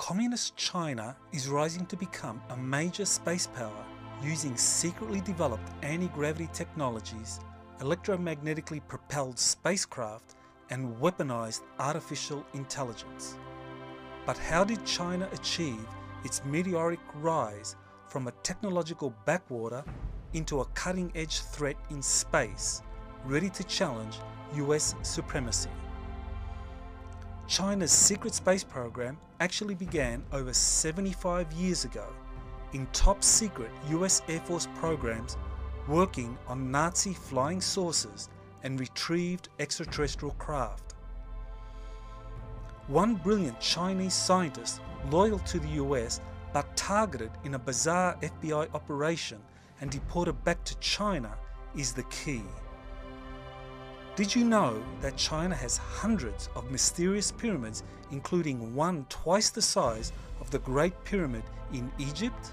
Communist China is rising to become a major space power using secretly developed anti gravity technologies, electromagnetically propelled spacecraft, and weaponized artificial intelligence. But how did China achieve its meteoric rise from a technological backwater into a cutting edge threat in space, ready to challenge US supremacy? China's secret space program actually began over 75 years ago in top secret US Air Force programs working on Nazi flying saucers and retrieved extraterrestrial craft. One brilliant Chinese scientist loyal to the US but targeted in a bizarre FBI operation and deported back to China is the key. Did you know that China has hundreds of mysterious pyramids, including one twice the size of the Great Pyramid in Egypt?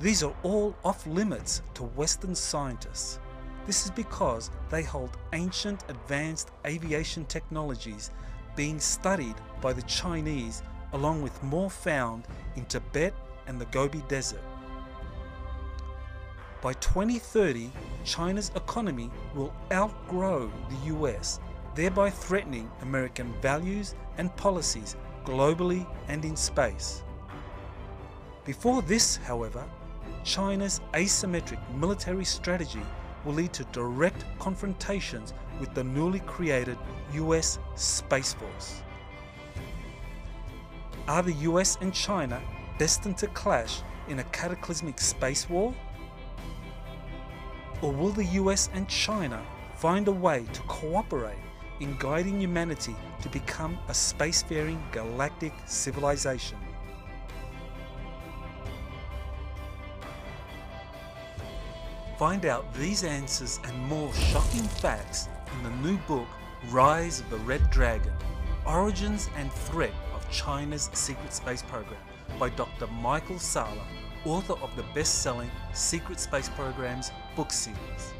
These are all off limits to Western scientists. This is because they hold ancient advanced aviation technologies being studied by the Chinese, along with more found in Tibet and the Gobi Desert. By 2030, China's economy will outgrow the US, thereby threatening American values and policies globally and in space. Before this, however, China's asymmetric military strategy will lead to direct confrontations with the newly created US Space Force. Are the US and China destined to clash in a cataclysmic space war? Or will the US and China find a way to cooperate in guiding humanity to become a spacefaring galactic civilization? Find out these answers and more shocking facts in the new book Rise of the Red Dragon Origins and Threat of China's Secret Space Program by Dr. Michael Sala, author of the best selling Secret Space Programs book series.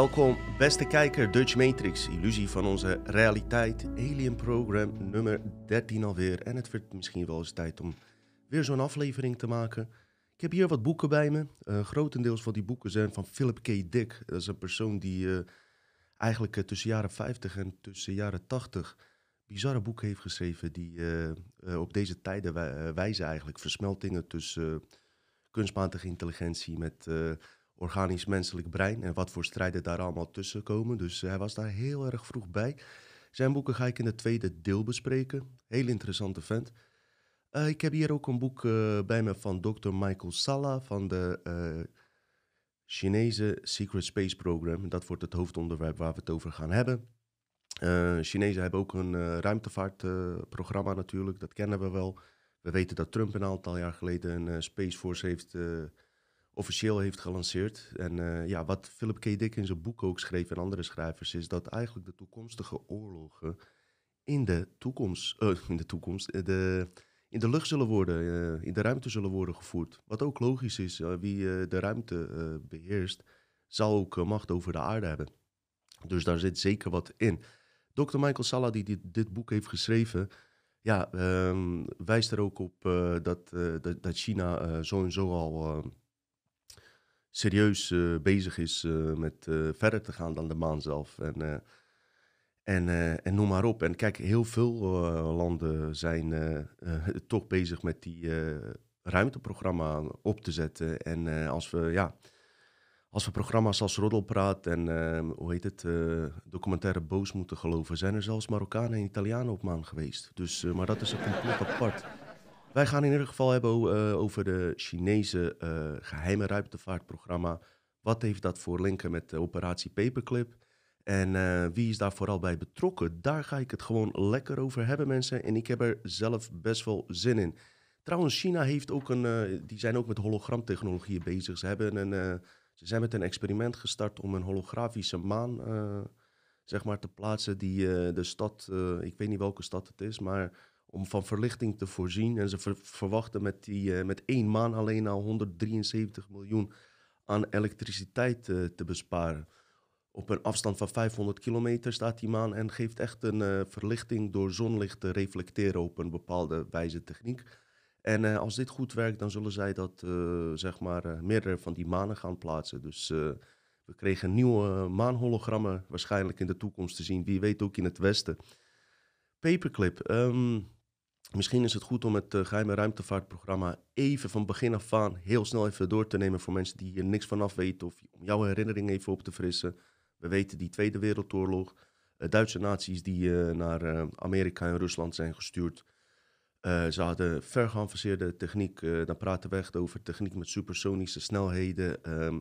Welkom, beste kijker, Dutch Matrix, illusie van onze realiteit, Alien Program nummer 13 alweer. En het wordt misschien wel eens tijd om weer zo'n aflevering te maken. Ik heb hier wat boeken bij me. Uh, grotendeels van die boeken zijn van Philip K. Dick. Dat is een persoon die uh, eigenlijk uh, tussen jaren 50 en tussen jaren 80 bizarre boeken heeft geschreven. Die op deze tijden wijzen eigenlijk versmeltingen tussen kunstmatige intelligentie met organisch menselijk brein en wat voor strijden daar allemaal tussen komen. Dus hij was daar heel erg vroeg bij. Zijn boeken ga ik in het tweede deel bespreken. Heel interessante vent. Uh, ik heb hier ook een boek uh, bij me van Dr. Michael Salla van de uh, Chinese Secret Space Program. Dat wordt het hoofdonderwerp waar we het over gaan hebben. Chinezen hebben ook een ruimtevaartprogramma natuurlijk, dat kennen we wel. We weten dat Trump een aantal jaar geleden een Space Force heeft officieel heeft gelanceerd. En uh, ja, wat Philip K. Dick in zijn boek ook schreef en andere schrijvers, is dat eigenlijk de toekomstige oorlogen in de toekomst, uh, in de toekomst, uh, de, in de lucht zullen worden, in de ruimte zullen worden gevoerd. Wat ook logisch is, wie de ruimte beheerst, zal ook macht over de aarde hebben. Dus daar zit zeker wat in. Dr. Michael Salla, die dit, dit boek heeft geschreven, ja, um, wijst er ook op dat, dat, China zo en zo al serieus uh, bezig is uh, met uh, verder te gaan dan de maan zelf. En, en, en noem maar op. En kijk, heel veel landen zijn toch bezig met die ruimteprogramma op te zetten. En als we, ja, als we programma's als Roddelpraat en hoe heet het, documentaire Boos moeten geloven, zijn er zelfs Marokkanen en Italianen op maan geweest. Dus, maar dat is een compleet apart. Wij gaan in ieder geval hebben uh, over de Chinese uh, geheime ruimtevaartprogramma. Wat heeft dat voor linken met de operatie Paperclip? En wie is daar vooral bij betrokken? Daar ga ik het gewoon lekker over hebben, mensen. En ik heb er zelf best wel zin in. Trouwens, China heeft ook een, eh, die zijn ook met hologramtechnologieën bezig. Ze, hebben een, eh, ze zijn met een experiment gestart om een holografische maan eh, zeg maar, te plaatsen die eh, de stad, eh, ik weet niet welke stad het is, maar om van verlichting te voorzien. En ze ver- verwachten met, die, eh, met één maan alleen al 173 miljoen aan elektriciteit eh, te besparen. Op een afstand van 500 kilometer staat die maan en geeft echt een eh, verlichting door zonlicht te reflecteren op een bepaalde wijze techniek. En als dit goed werkt, dan zullen zij dat, zeg maar, meerdere van die manen gaan plaatsen. Dus we kregen nieuwe maanhologrammen waarschijnlijk in de toekomst te zien. Wie weet ook in het Westen. Paperclip. ehm, misschien is het goed om het eh, geheime ruimtevaartprogramma even van begin af aan heel snel even door te nemen voor mensen die hier niks vanaf weten. Of om jouw herinnering even op te frissen. We weten die Tweede Wereldoorlog. eh, Duitse naties die eh, naar Amerika en Rusland zijn gestuurd. Ze hadden ver geavanceerde techniek. dan praten we echt over techniek met supersonische snelheden. ehm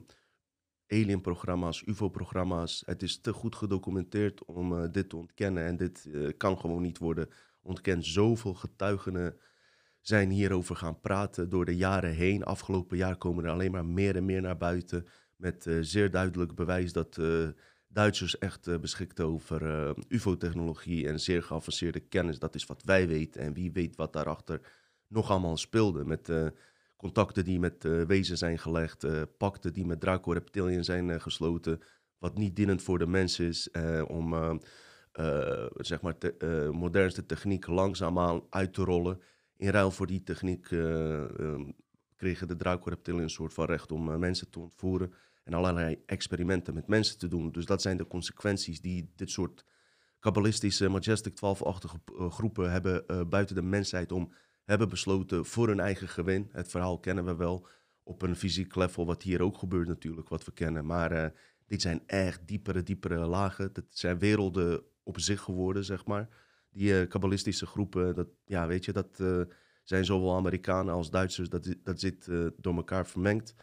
Alien-programma's, UFO-programma's. Het is te goed gedocumenteerd om dit te ontkennen. En dit kan gewoon niet worden ontkend. Zoveel getuigen zijn hierover gaan praten door de jaren heen. Afgelopen jaar komen er alleen maar meer en meer naar buiten. Met eh, zeer duidelijk bewijs dat eh, Duitsers echt eh, beschikten over UFO-technologie en zeer geavanceerde kennis. Dat is wat wij weten. En wie weet wat daarachter nog allemaal speelde. Met contacten die met wezen zijn gelegd, pakten die met Draco Reptilian zijn gesloten. Wat niet dienend voor de mens is om eh, zeg maar te, eh, modernste techniek langzaamaan uit te rollen. In ruil voor die techniek eh, ehm, kregen de Draco Reptilian een soort van recht om mensen te ontvoeren en allerlei experimenten met mensen te doen. Dus dat zijn de consequenties die dit soort kabbalistische Majestic 12-achtige eh, groepen hebben buiten de mensheid om hebben besloten voor hun eigen gewin. Het verhaal kennen we wel op een fysiek level, wat hier ook gebeurt natuurlijk, wat we kennen. Maar dit zijn echt diepere, diepere lagen. Dat zijn werelden op zich geworden, zeg maar. Die eh, kabbalistische groepen, dat, ja, weet je, dat eh, zijn zowel Amerikanen als Duitsers, dat, dat zit eh, door elkaar vermengd.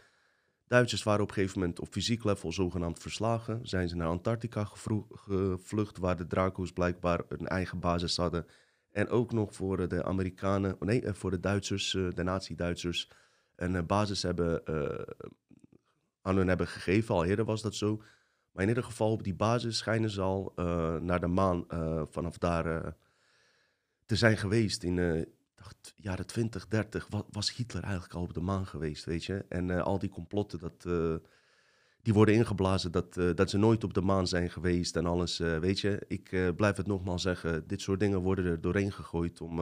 Duitsers waren op een gegeven moment op fysiek level zogenaamd verslagen. Zijn ze naar Antarctica gevlucht, waar de Draco's blijkbaar een eigen basis hadden. En ook nog voor eh, de Amerikanen, nee, eh, voor de Duitsers, eh, de nazi-Duitsers, een eh, basis hebben, eh, aan hun hebben gegeven. Al eerder was dat zo. Maar in ieder geval op die basis schijnen ze al eh, naar de maan eh, vanaf daar eh, te zijn geweest. In dacht, jaren 20, 30 wa- was Hitler eigenlijk al op de maan geweest, weet je. En al die complotten, dat, die worden ingeblazen dat, dat ze nooit op de maan zijn geweest en alles, weet je. Ik blijf het nogmaals zeggen, dit soort dingen worden er doorheen gegooid om,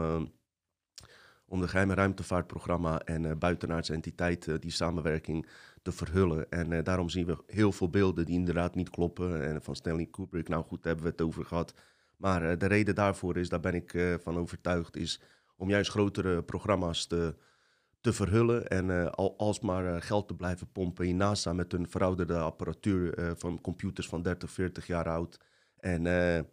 om de geheime ruimtevaartprogramma en eh buitenaardse entiteiten die samenwerking te verhullen. En eh, daarom zien we heel veel beelden die inderdaad niet kloppen. En van Stanley Kubrick, nou goed, hebben we het over gehad. Maar eh, de reden daarvoor is, daar ben ik eh, van overtuigd, is om juist grotere programma's te, te verhullen. En eh, al, alsmaar eh, geld te blijven pompen in NASA met hun verouderde apparatuur eh, van computers van 30, 40 jaar oud. En eh,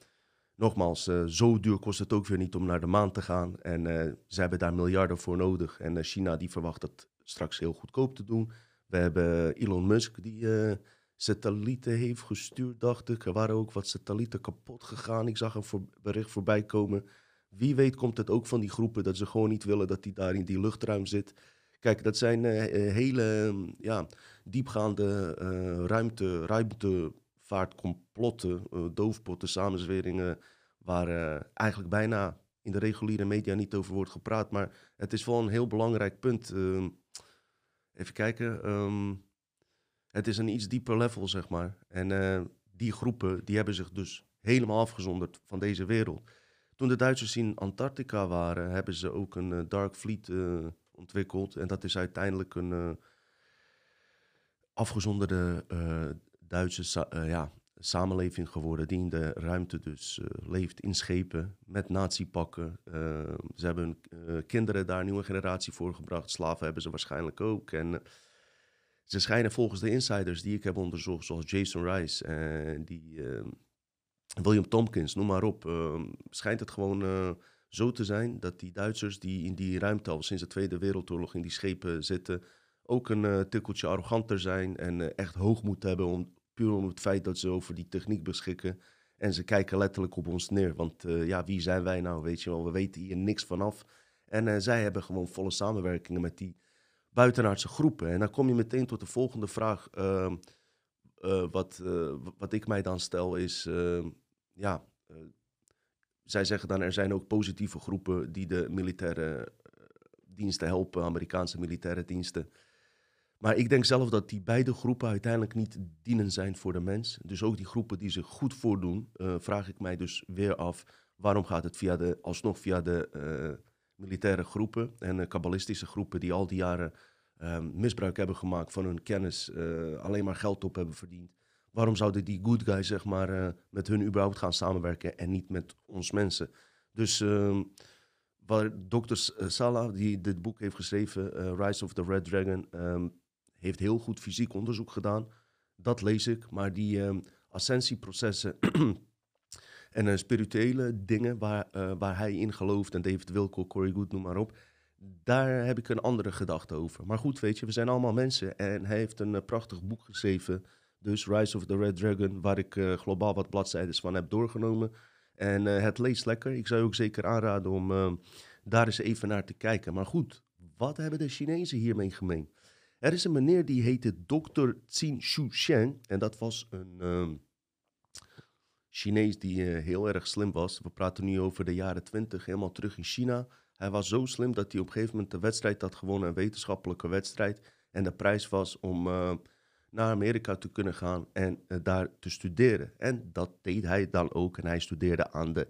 nogmaals, eh, zo duur kost het ook weer niet om naar de maan te gaan. En eh, ze hebben daar miljarden voor nodig. En eh, China die verwacht dat straks heel goedkoop te doen. We hebben Elon Musk die satellieten heeft gestuurd, dacht ik. Er waren ook wat satellieten kapot gegaan. Ik zag een bericht voorbij komen. Wie weet komt het ook van die groepen dat ze gewoon niet willen dat hij daar in die luchtruim zit. Kijk, dat zijn hele ja, diepgaande eh, ruimte, ruimtevaartcomplotten, eh, doofpotten, samenzweringen, waar eh, eigenlijk bijna in de reguliere media niet over wordt gepraat. Maar het is wel een heel belangrijk punt. Ehm, even kijken. ehm, het is een iets dieper level, zeg maar. En eh, die groepen die hebben zich dus helemaal afgezonderd van deze wereld. Toen de Duitsers in Antarctica waren, hebben ze ook een Dark Fleet ontwikkeld. En dat is uiteindelijk een afgezonderde Duitse eh, ja, samenleving geworden. Die in de ruimte dus eh, leeft in schepen met nazi-pakken. Eh, ze hebben kinderen daar, nieuwe generatie voor gebracht. Slaven hebben ze waarschijnlijk ook. En ze schijnen volgens de insiders die ik heb onderzocht, zoals Jason Rice en die eh, William Tompkins, noem maar op, eh, schijnt het gewoon zo te zijn dat die Duitsers die in die ruimte al sinds de Tweede Wereldoorlog in die schepen zitten, ook een tikkeltje arroganter zijn en echt hoogmoed hebben om puur om het feit dat ze over die techniek beschikken. En ze kijken letterlijk op ons neer, want eh, ja, wie zijn wij nou, weet je wel, we weten hier niks vanaf. En zij hebben gewoon volle samenwerkingen met die buitenaardse groepen. En dan kom je meteen tot de volgende vraag. Ehm, wat, wat ik mij dan stel is, ehm, ja, zij zeggen dan er zijn ook positieve groepen die de militaire diensten helpen, Amerikaanse militaire diensten. Maar ik denk zelf dat die beide groepen uiteindelijk niet dienen zijn voor de mens. Dus ook die groepen die zich goed voordoen, uh, vraag ik mij dus weer af waarom gaat het via de, alsnog via de uh, militaire groepen en uh, kabbalistische groepen die al die jaren ehm, misbruik hebben gemaakt van hun kennis, alleen maar geld op hebben verdiend. Waarom zouden die good guys zeg maar, met hun überhaupt gaan samenwerken en niet met ons mensen? Dus ehm, waar Dr. Salah, die dit boek heeft geschreven, Rise of the Red Dragon, um, heeft heel goed fysiek onderzoek gedaan. Dat lees ik. Maar die uh, ascensieprocessen en uh, spirituele dingen waar, uh, waar hij in gelooft, en David Wilco, Corey Good, noem maar op, daar heb ik een andere gedachte over. Maar goed, weet je, we zijn allemaal mensen. En hij heeft een prachtig boek geschreven, dus Rise of the Red Dragon, waar ik globaal wat bladzijden van heb doorgenomen. En het leest lekker. Ik zou je ook zeker aanraden om daar eens even naar te kijken. Maar goed, wat hebben de Chinezen hiermee gemeen? Er is een meneer die heette Dr. Xin Shu Shen. En dat was een um, Chinees die uh, heel erg slim was. We praten nu over de jaren twintig, helemaal terug in China. Hij was zo slim dat hij op een gegeven moment de wedstrijd had gewonnen, een wetenschappelijke wedstrijd. En de prijs was om uh, naar Amerika te kunnen gaan en uh, daar te studeren. En dat deed hij dan ook. En hij studeerde aan de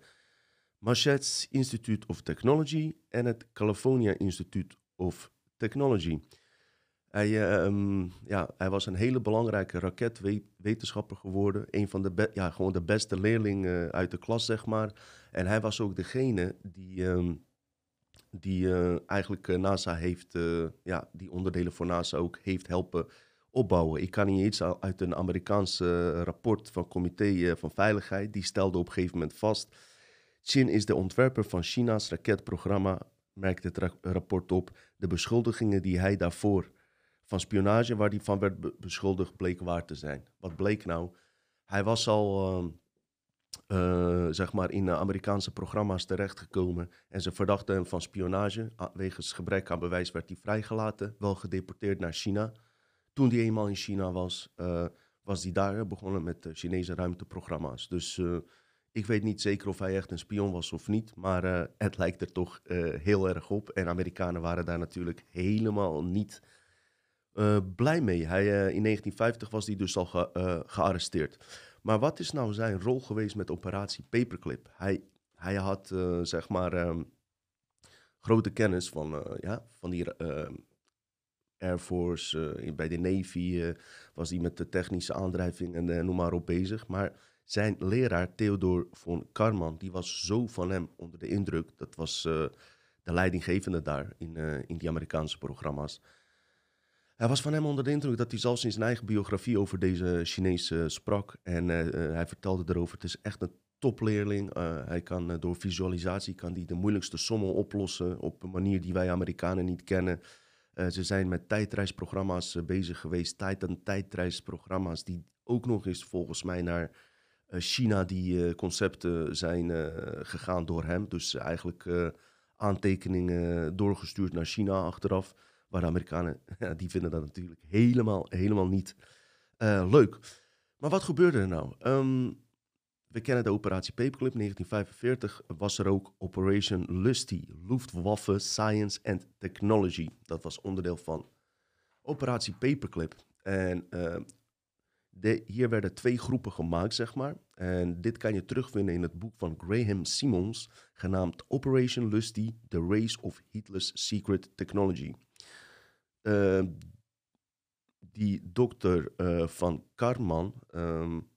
Massachusetts Institute of Technology en het California Institute of Technology. Hij, ehm, ja, hij was een hele belangrijke raketwetenschapper geworden. Een van de, ja, gewoon de beste leerling uh, uit de klas, zeg maar. En hij was ook degene die, um, die uh, eigenlijk NASA heeft, ja, die onderdelen voor NASA ook heeft helpen opbouwen. Ik kan niet iets uit een Amerikaanse rapport van Comité van Veiligheid. Die stelde op een gegeven moment vast. Chin is de ontwerper van China's raketprogramma, merkt het rapport op. De beschuldigingen die hij daarvoor van spionage waar hij van werd beschuldigd bleek waar te zijn. Wat bleek nou? Hij was al uh, uh, zeg maar in Amerikaanse programma's terechtgekomen en ze verdachten hem van spionage. Wegens gebrek aan bewijs werd hij vrijgelaten, wel gedeporteerd naar China. Toen hij eenmaal in China was, uh, was hij daar begonnen met Chinese ruimteprogramma's. Dus ik weet niet zeker of hij echt een spion was of niet, maar het lijkt er toch heel erg op. En Amerikanen waren daar natuurlijk helemaal niet uh, blij mee. Hij, uh, in 1950 was hij dus al ge, uh, gearresteerd. Maar wat is nou zijn rol geweest met operatie Paperclip? Hij, hij had zeg maar um, grote kennis van, ja, van die Air Force, bij de Navy was hij met de technische aandrijving en noem maar op bezig. Maar zijn leraar Theodor von Karman, die was zo van hem onder de indruk. Dat was de leidinggevende daar in, in die Amerikaanse programma's. Hij was van hem onder de indruk dat hij zelfs in zijn eigen biografie over deze Chinees sprak. En uh, hij vertelde erover, het is echt een topleerling. Uh, hij kan door visualisatie kan die de moeilijkste sommen oplossen op een manier die wij Amerikanen niet kennen. ze zijn met tijdreisprogramma's bezig geweest, tijd- en tijdreisprogramma's die ook nog eens volgens mij naar China, die concepten zijn gegaan door hem. Dus eigenlijk aantekeningen doorgestuurd naar China achteraf. Maar de Amerikanen, die vinden dat natuurlijk helemaal, helemaal niet uh, leuk. Maar wat gebeurde er nou? Um, we kennen de operatie Paperclip. 1945 was er ook Operation Lusty, Luftwaffe Science and Technology. Dat was onderdeel van operatie Paperclip. En uh, de, hier werden twee groepen gemaakt, zeg maar. En dit kan je terugvinden in het boek van Graham Simons, genaamd Operation Lusty, The Race of Hitler's Secret Technology. Uh, die dokter uh, van Karman, um,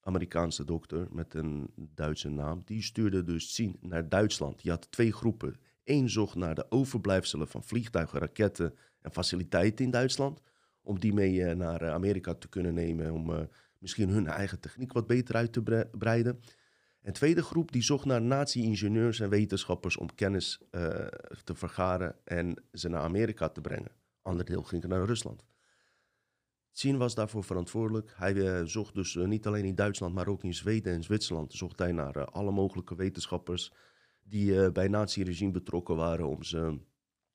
Amerikaanse dokter met een Duitse naam, die stuurde dus zien naar Duitsland. Die had twee groepen. Eén zocht naar de overblijfselen van vliegtuigen, raketten en faciliteiten in Duitsland. Om die mee uh, naar Amerika te kunnen nemen. Om misschien hun eigen techniek wat beter uit te breiden. Een tweede groep die zocht naar nazi-ingenieurs en wetenschappers om kennis uh, te vergaren en ze naar Amerika te brengen. Ander deel ging naar Rusland. Zien was daarvoor verantwoordelijk. Hij uh, zocht dus uh, niet alleen in Duitsland, maar ook in Zweden en Zwitserland. Zocht hij naar alle mogelijke wetenschappers die bij nazi-regime betrokken waren om ze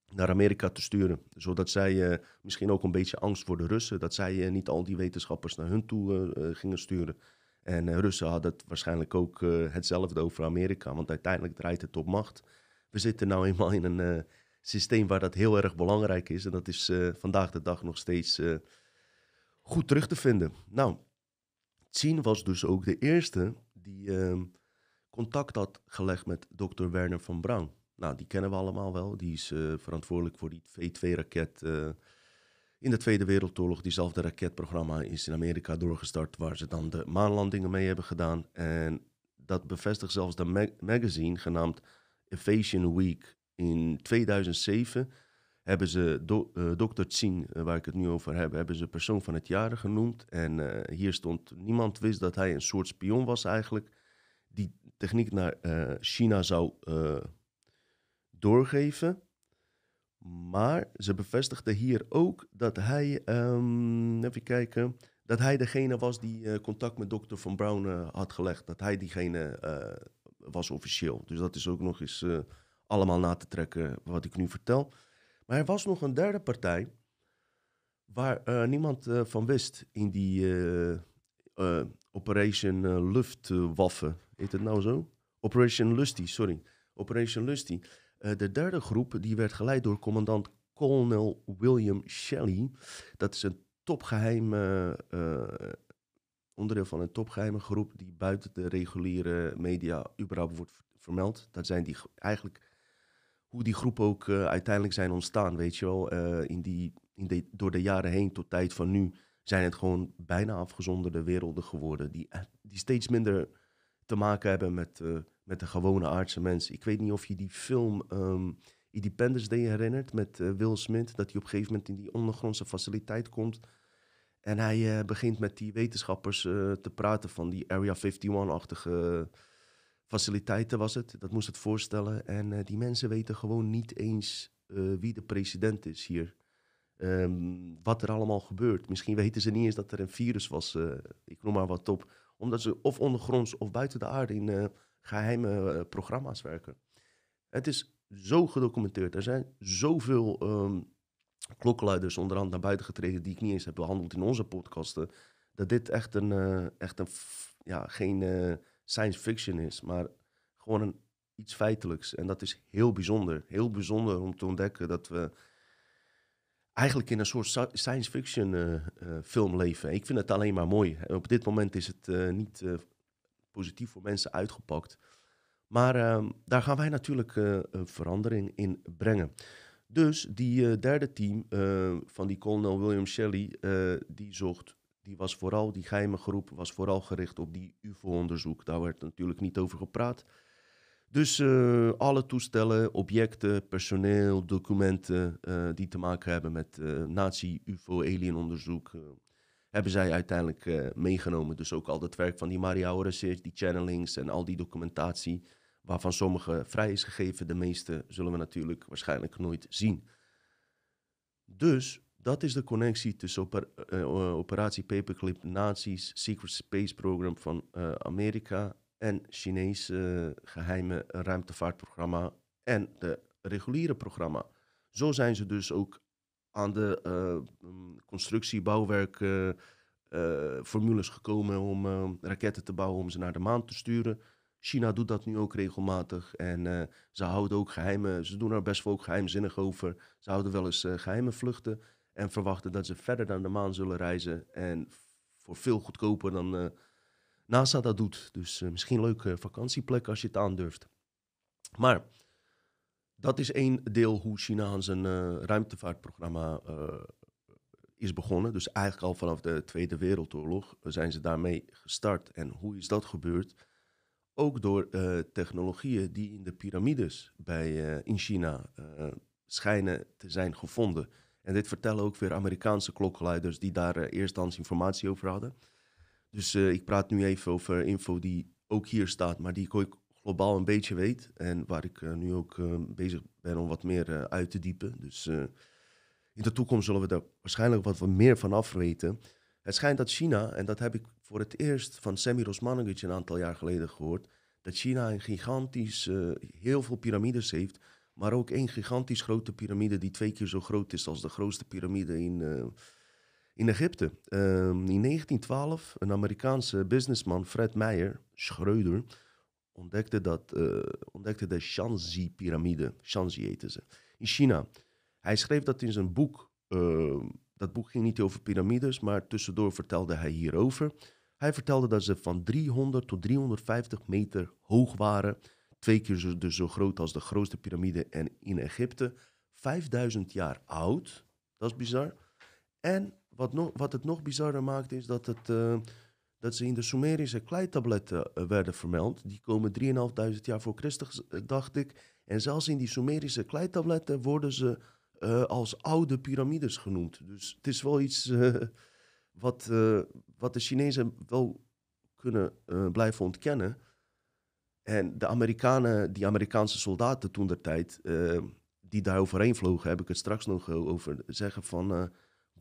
naar Amerika te sturen. Zodat zij misschien ook een beetje angst voor de Russen, dat zij niet al die wetenschappers naar hun toe gingen sturen. En Russen hadden het waarschijnlijk ook hetzelfde over Amerika, want uiteindelijk draait het op macht. We zitten nou eenmaal in een systeem waar dat heel erg belangrijk is. En dat is vandaag de dag nog steeds goed terug te vinden. Nou, Tsin was dus ook de eerste die ehm, contact had gelegd met Dr. Werner van Braun. Nou, die kennen we allemaal wel. Die is verantwoordelijk voor die V2-raket uh, eh, in de Tweede Wereldoorlog. Diezelfde raketprogramma is in Amerika doorgestart, waar ze dan de maanlandingen mee hebben gedaan. En dat bevestigt zelfs de mag magazine genaamd Evasion Week in 2007 hebben ze do, uh, Dr. Tsing, uh, waar ik het nu over heb, hebben ze persoon van het jaar genoemd. En uh, hier stond, niemand wist dat hij een soort spion was eigenlijk, die techniek naar China zou doorgeven. Maar ze bevestigden hier ook dat hij, um, even kijken, dat hij degene was die contact met dokter Van Brown had gelegd. Dat hij diegene was officieel. Dus dat is ook nog eens allemaal na te trekken wat ik nu vertel. Maar er was nog een derde partij waar niemand van wist in die Operation Luftwaffe. Heet het nou zo? Operation Lusty, sorry. Operation Lusty. De derde groep die werd geleid door commandant Colonel William Shelley. Dat is een topgeheime onderdeel van een topgeheime groep die buiten de reguliere media überhaupt wordt vermeld. Dat zijn die eigenlijk hoe die groepen ook uiteindelijk zijn ontstaan, weet je wel. In die, in de, door de jaren heen tot tijd van nu zijn het gewoon bijna afgezonderde werelden geworden. Die, eh, die steeds minder te maken hebben met, met de gewone aardse mensen. Ik weet niet of je die film um, Independence Day herinnert met Will Smith. Dat hij op een gegeven moment in die ondergrondse faciliteit komt. En hij begint met die wetenschappers te praten van die Area 51-achtige faciliteiten was het, dat moest het voorstellen. En die mensen weten gewoon niet eens wie de president is hier. Um, wat er allemaal gebeurt. Misschien weten ze niet eens dat er een virus was, ik noem maar wat op. Omdat ze of ondergronds of buiten de aarde in geheime programma's werken. Het is zo gedocumenteerd. Er zijn zoveel um, klokkenluiders onderhand naar buiten getreden die ik niet eens heb behandeld in onze podcasten. Dat dit echt een, echt een ja, geen science fiction is, maar gewoon een, iets feitelijks. En dat is heel bijzonder. Heel bijzonder om te ontdekken dat we eigenlijk in een soort science fiction film leven. Ik vind het alleen maar mooi. Op dit moment is het niet positief voor mensen uitgepakt. Maar ehm, daar gaan wij natuurlijk een verandering in brengen. Dus die derde team van die kolonel William Shelley, die zocht die was vooral, die geheime groep was vooral gericht op die UFO-onderzoek. Daar werd natuurlijk niet over gepraat. Dus alle toestellen, objecten, personeel, documenten die te maken hebben met uh, nazi, UFO, alien-onderzoek, hebben zij uiteindelijk meegenomen. Dus ook al het werk van die Maria Research, die channelings en al die documentatie, waarvan sommige vrij is gegeven, de meeste zullen we natuurlijk waarschijnlijk nooit zien. Dus dat is de connectie tussen oper, uh, operatie Paperclip, Nazi's Secret Space Program van Amerika en Chinese geheime ruimtevaartprogramma en de reguliere programma. Zo zijn ze dus ook aan de mm, constructie, bouwwerk, formules gekomen om raketten te bouwen om ze naar de maan te sturen. China doet dat nu ook regelmatig en ze houden ook geheime, ze doen er best wel ook geheimzinnig over. Ze houden wel eens geheime vluchten. En verwachten dat ze verder naar de maan zullen reizen. En voor veel goedkoper dan uh, NASA dat doet. Dus uh, misschien een leuke vakantieplek als je het aandurft. Maar dat is één deel hoe China aan zijn uh, ruimtevaartprogramma is begonnen. Dus eigenlijk al vanaf de Tweede Wereldoorlog zijn ze daarmee gestart. En hoe is dat gebeurd? Ook door technologieën die in de piramides bij, in China schijnen te zijn gevonden. En dit vertellen ook weer Amerikaanse klokkenluiders die daar eersthands informatie over hadden. Dus ik praat nu even over info die ook hier staat, maar die ik globaal een beetje weet. En waar ik uh, nu ook bezig ben om wat meer uit te diepen. Dus in de toekomst zullen we daar waarschijnlijk wat meer van afweten. Het schijnt dat China, en dat heb ik voor het eerst van Semir Osmanovic een aantal jaar geleden gehoord, dat China een gigantisch, heel veel piramides heeft, maar ook één gigantisch grote piramide die twee keer zo groot is als de grootste piramide in, in Egypte. Um, in 1912, een Amerikaanse businessman, Fred Meyer, Schreuder, ontdekte, dat, uh, ontdekte de Shanxi-pyramide. Shanxi heette ze. In China. Hij schreef dat in zijn boek. Uh, dat boek ging niet over piramides, maar tussendoor vertelde hij hierover. Hij vertelde dat ze van 300 tot 350 meter hoog waren. Twee keer zo, dus zo groot als de grootste piramide en in Egypte. 5000 jaar oud. Dat is bizar. En wat, nog, wat het nog bizarder maakt is dat, het, uh, dat ze in de Sumerische kleitabletten uh, werden vermeld. Die komen 3.500 jaar voor Christus, uh, dacht ik. En zelfs in die Sumerische kleitabletten worden ze als oude piramides genoemd. Dus het is wel iets wat, wat de Chinezen wel kunnen blijven ontkennen. En de Amerikanen, die Amerikaanse soldaten toen der tijd, die daar overheen vlogen, heb ik het straks nog over zeggen van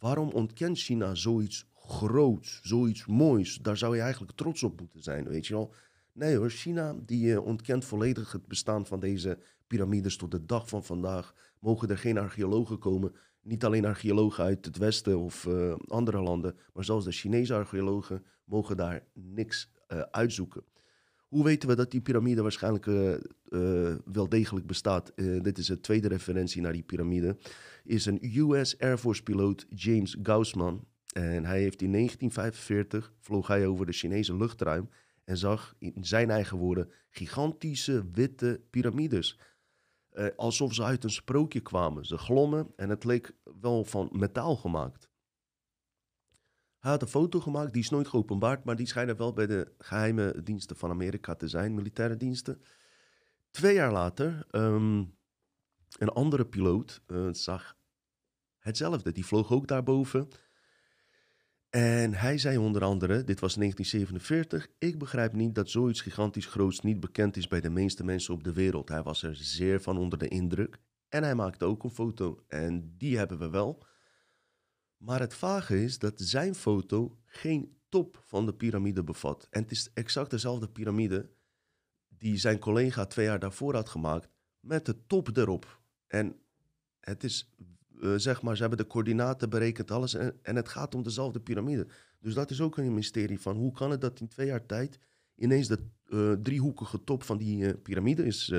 Waarom ontkent China zoiets groots, zoiets moois? Daar zou je eigenlijk trots op moeten zijn, weet je wel. Nee hoor, China die uh, ontkent volledig het bestaan van deze piramides tot de dag van vandaag. Mogen er geen archeologen komen, niet alleen archeologen uit het westen of uh, andere landen, maar zelfs de Chinese archeologen mogen daar niks uh, uitzoeken. Hoe weten we dat die piramide waarschijnlijk wel degelijk bestaat? Dit is de tweede referentie naar die piramide. Is een US Air Force piloot James Gaussman. En hij heeft in 1945 vloog hij over de Chinese luchtruim en zag in zijn eigen woorden gigantische witte piramides. alsof ze uit een sprookje kwamen. Ze glommen en het leek wel van metaal gemaakt. Hij had een foto gemaakt, die is nooit geopenbaard, maar die schijnen wel bij de geheime diensten van Amerika te zijn, militaire diensten. Twee jaar later, um, een andere piloot uh, zag hetzelfde. Die vloog ook daarboven. En hij zei onder andere, dit was 1947, ik begrijp niet dat zoiets gigantisch groots niet bekend is bij de meeste mensen op de wereld. Hij was er zeer van onder de indruk. En hij maakte ook een foto en die hebben we wel. Maar het vage is dat zijn foto geen top van de piramide bevat. En het is exact dezelfde piramide die zijn collega twee jaar daarvoor had gemaakt, met de top erop. En het is, uh, zeg maar, ze hebben de coördinaten berekend, alles, en, het gaat om dezelfde piramide. Dus dat is ook een mysterie van hoe kan het dat in twee jaar tijd ineens de uh, driehoekige top van die uh, piramide is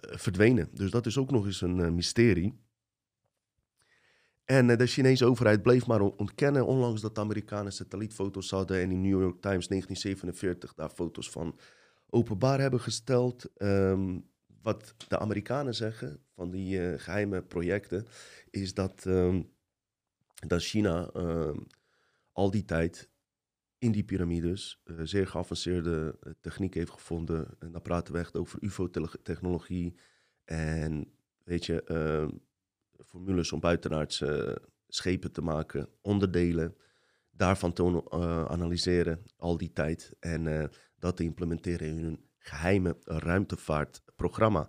verdwenen. Dus dat is ook nog eens een mysterie. En eh, de Chinese overheid bleef maar ontkennen, onlangs dat de Amerikanen satellietfoto's hadden en in New York Times 1947 daar foto's van openbaar hebben gesteld. Um, wat de Amerikanen zeggen van die uh, geheime projecten, is dat, um, dat China um, al die tijd in die piramides uh, zeer geavanceerde techniek heeft gevonden. En dan praten we echt over UFO-technologie en weet je, formules om buitenaards uh, schepen te maken, onderdelen, daarvan te analyseren al die tijd en dat te implementeren in hun geheime ruimtevaartprogramma.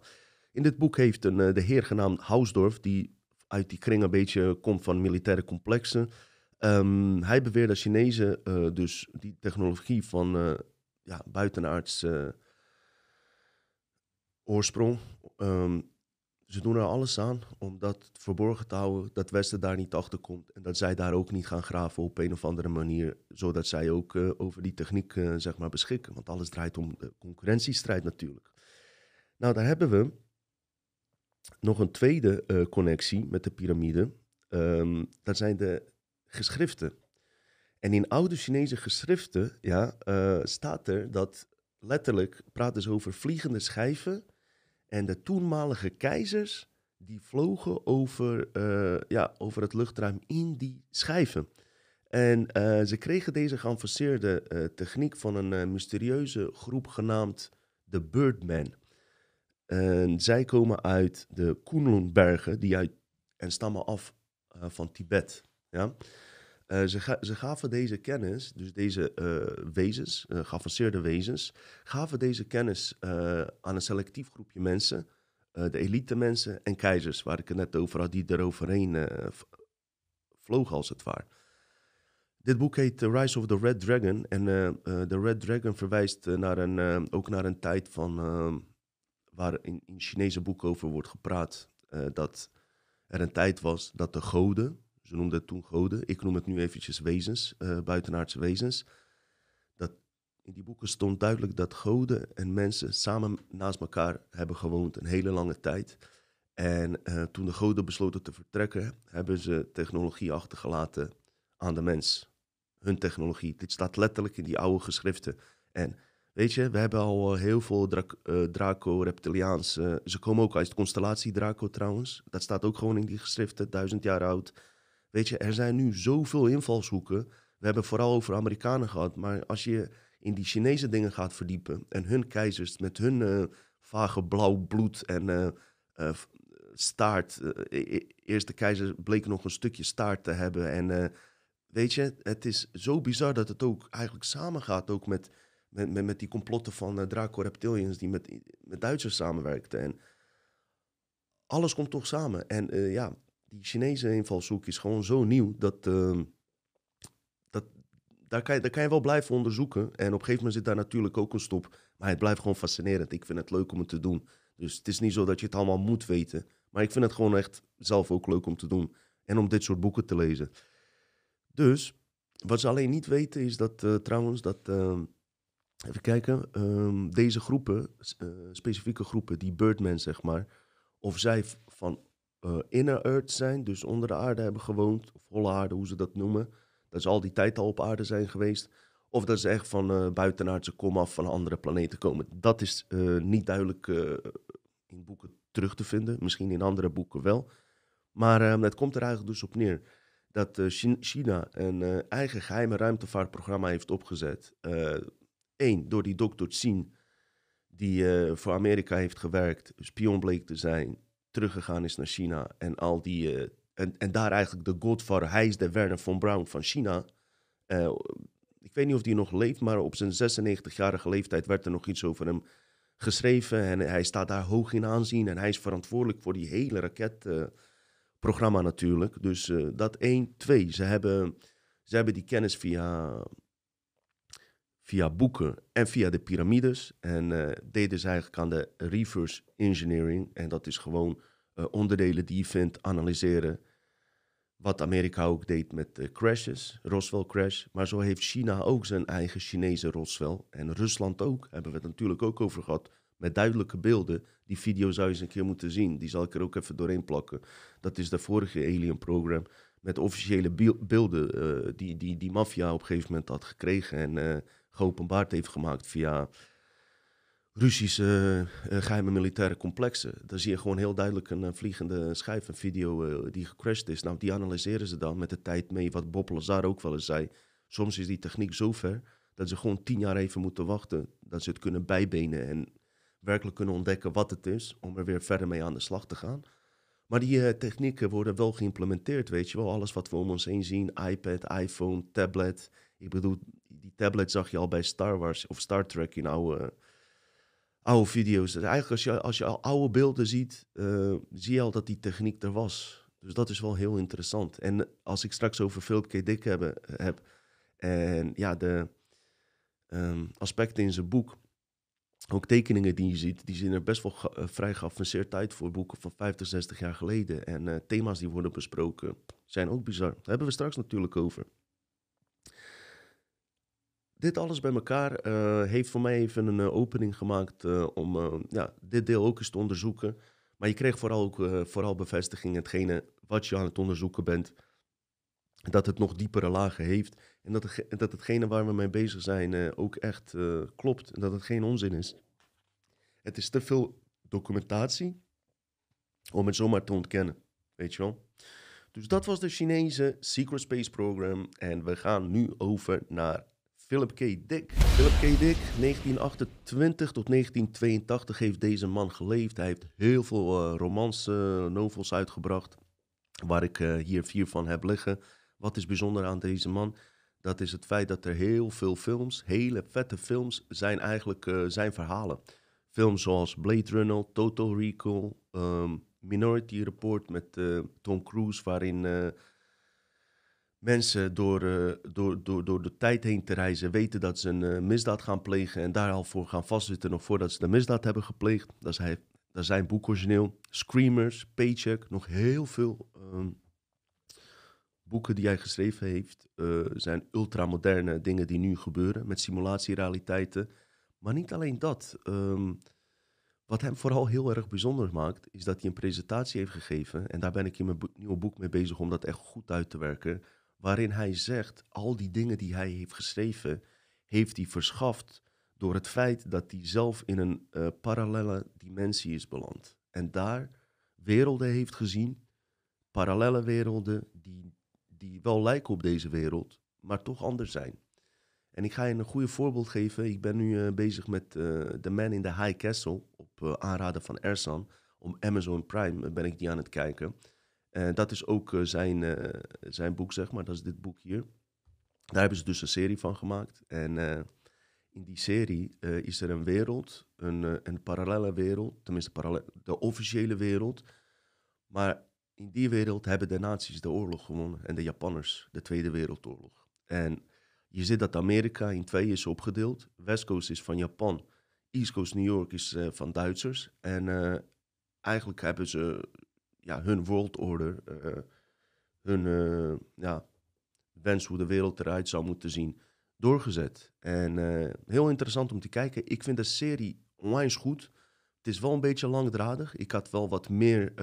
In dit boek heeft een, de heer genaamd Hausdorff, die uit die kring een beetje komt van militaire complexen. Um, hij beweert dat Chinezen dus die technologie van ja, buitenaards oorsprong um, ze doen er alles aan om dat verborgen te houden, dat Westen daar niet achter komt en dat zij daar ook niet gaan graven op een of andere manier, zodat zij ook uh, over die techniek uh, zeg maar beschikken. Want alles draait om concurrentiestrijd natuurlijk. Nou, daar hebben we nog een tweede uh, connectie met de piramide. Um, dat zijn de geschriften. En in oude Chinese geschriften ja, staat er dat letterlijk praten ze over vliegende schijven en de toenmalige keizers, die vlogen over, uh, ja, over het luchtruim in die schijven. En ze kregen deze geavanceerde techniek van een mysterieuze groep genaamd de Birdmen. En zij komen uit de Kunlun-bergen die uit, en stammen af van Tibet. Ja? Uh, ze, ga, ze, gaven deze kennis, dus deze uh, wezens, geavanceerde wezens, gaven deze kennis aan een selectief groepje mensen, de elite mensen en keizers, waar ik het net over had, die er overheen vlogen als het ware. dit boek heet The Rise of the Red Dragon. En de Red Dragon verwijst naar een, ook naar een tijd van, waar in, in Chinese boeken over wordt gepraat. dat er een tijd was dat de goden, ze noemden het toen goden, ik noem het nu eventjes wezens, buitenaardse wezens. Dat in die boeken stond duidelijk dat goden en mensen samen naast elkaar hebben gewoond een hele lange tijd. En uh, toen de goden besloten te vertrekken, hebben ze technologie achtergelaten aan de mens. Hun technologie. Dit staat letterlijk in die oude geschriften. En weet je, we hebben al eh, heel veel uh, Draco, Reptiliaanse. ze komen ook uit de constellatie Draco trouwens. Dat staat ook gewoon in die geschriften, duizend jaar oud. Weet je, er zijn nu zoveel invalshoeken. We hebben vooral over Amerikanen gehad. Maar als je in die Chinese dingen gaat verdiepen. en hun keizers met hun vage blauw bloed en staart. Uh, eerst de keizer bleek nog een stukje staart te hebben. En weet je, het is zo bizar dat het ook eigenlijk samengaat ook met, met, met, die complotten van uh, Draco Reptilians die met, met Duitsers samenwerkten. En alles komt toch samen. En ja, die Chinese invalshoek is gewoon zo nieuw dat, ehm, dat daar, kan je, daar kan je wel blijven onderzoeken. En op een gegeven moment zit daar natuurlijk ook een stop. Maar het blijft gewoon fascinerend. Ik vind het leuk om het te doen. Dus het is niet zo dat je het allemaal moet weten. Maar ik vind het gewoon echt zelf ook leuk om te doen. En om dit soort boeken te lezen. Dus, wat ze alleen niet weten is dat uh, trouwens dat... Uh, even kijken. Um, deze groepen, uh, specifieke groepen, die Birdmen zeg maar... Of zij van inner earth zijn, dus onder de aarde hebben gewoond. Of holle aarde, hoe ze dat noemen. Dat ze al die tijd al op aarde zijn geweest. Of dat ze echt van buitenaardse komaf van andere planeten komen. Dat is niet duidelijk in boeken terug te vinden. Misschien in andere boeken wel. Maar uh, het komt er eigenlijk dus op neer dat uh, China een uh, eigen geheime ruimtevaartprogramma heeft opgezet. Eén, door die dokter Xin, die voor Amerika heeft gewerkt, spion bleek te zijn, teruggegaan is naar China en al die... en, en daar eigenlijk de godfather, hij is de Werner von Braun van China. ik weet niet of die nog leeft, maar op zijn 96-jarige leeftijd werd er nog iets over hem geschreven. En hij staat daar hoog in aanzien. En hij is verantwoordelijk voor die hele raketprogramma natuurlijk. Dus dat één. Twee, ze hebben, ze hebben die kennis via, via boeken en via de piramides. En uh, deden ze eigenlijk aan de reverse engineering. En dat is gewoon uh, onderdelen die je vindt, analyseren. Wat Amerika ook deed met de crashes, Roswell crash. Maar zo heeft China ook zijn eigen Chinese Roswell. En Rusland ook, hebben we het natuurlijk ook over gehad. Met duidelijke beelden. Die video zou je eens een keer moeten zien. Die zal ik er ook even doorheen plakken. Dat is de vorige Alien Program. Met officiële beelden die, die die maffia op een gegeven moment had gekregen. En geopenbaard heeft gemaakt via Russische uh, geheime militaire complexen. Daar zie je gewoon heel duidelijk een, vliegende schijf, een video die gecrashed is. Nou, die analyseren ze dan met de tijd mee, wat Bob Lazar ook wel eens zei. Soms is die techniek zo ver dat ze gewoon tien jaar even moeten wachten. Dat ze het kunnen bijbenen en werkelijk kunnen ontdekken wat het is, om er weer verder mee aan de slag te gaan. Maar die technieken worden wel geïmplementeerd, weet je wel. Alles wat we om ons heen zien, iPad, iPhone, tablet. Ik bedoel, die tablet zag je al bij Star Wars of Star Trek in oude oude video's. Dus eigenlijk als je, als je al oude beelden ziet, uh, zie je al dat die techniek er was. Dus dat is wel heel interessant. En als ik straks over Philip K. Dick heb, heb en ja, de um, aspecten in zijn boek, ook tekeningen die je ziet, die zien er best wel uh, vrij geavanceerd uit voor boeken van 50, 60 jaar geleden. En uh, thema's die worden besproken zijn ook bizar. Daar hebben we straks natuurlijk over dit alles bij elkaar uh, heeft voor mij even een uh, opening gemaakt uh, om ja, dit deel ook eens te onderzoeken. Maar je kreeg vooral ook vooral bevestiging hetgene wat je aan het onderzoeken bent. Dat het nog diepere lagen heeft. En dat, het, dat hetgene waar we mee bezig zijn ook echt klopt. En dat het geen onzin is. Het is te veel documentatie om het zomaar te ontkennen. Weet je wel? Dus dat was de Chinese Secret Space Program. En we gaan nu over naar Philip K. Dick. Philip K. Dick, 1928 tot 1982 heeft deze man geleefd. Hij heeft heel veel uh, romans, uh, novels uitgebracht, waar ik uh, hier vier van heb liggen. Wat is bijzonder aan deze man? Dat is het feit dat er heel veel films, hele vette films, zijn eigenlijk zijn verhalen. Films zoals Blade Runner, Total Recall, um, Minority Report met Tom Cruise, waarin mensen door, uh, door, door, door de tijd heen te reizen weten dat ze een uh, misdaad gaan plegen en daar al voor gaan vastzitten nog voordat ze de misdaad hebben gepleegd. Dat is, hij, dat zijn boek origineel. Screamers, Paycheck, nog heel veel um, boeken die hij geschreven heeft uh, zijn ultramoderne dingen die nu gebeuren met simulatierealiteiten. Maar niet alleen dat. Um, wat hem vooral heel erg bijzonder maakt, is dat hij een presentatie heeft gegeven. En daar ben ik in mijn nieuwe boek mee bezig om dat echt goed uit te werken. Waarin hij zegt, al die dingen die hij heeft geschreven, heeft hij verschaft door het feit dat hij zelf in een uh, parallele dimensie is beland. En daar werelden heeft gezien, parallele werelden die, die wel lijken op deze wereld, maar toch anders zijn. En ik ga je een goede voorbeeld geven. Ik ben nu uh, bezig met uh, The Man in the High Castle op aanraden van Ersan. Om Amazon Prime ben ik die aan het kijken. En dat is ook zijn, zijn boek, zeg maar. Dat is dit boek hier. Daar hebben ze dus een serie van gemaakt. En in die serie is er een wereld, een, een parallele wereld. Tenminste, parallel, de officiële wereld. Maar in die wereld hebben de nazi's de oorlog gewonnen. En de Japanners de Tweede Wereldoorlog. En je ziet dat Amerika in twee is opgedeeld. West Coast is van Japan. East Coast New York is van Duitsers. En eigenlijk hebben ze ja, hun world order, uh, hun ja, wens hoe de wereld eruit zou moeten zien, doorgezet. En heel interessant om te kijken. Ik vind de serie onwijs goed. Het is wel een beetje langdradig. Ik had wel wat meer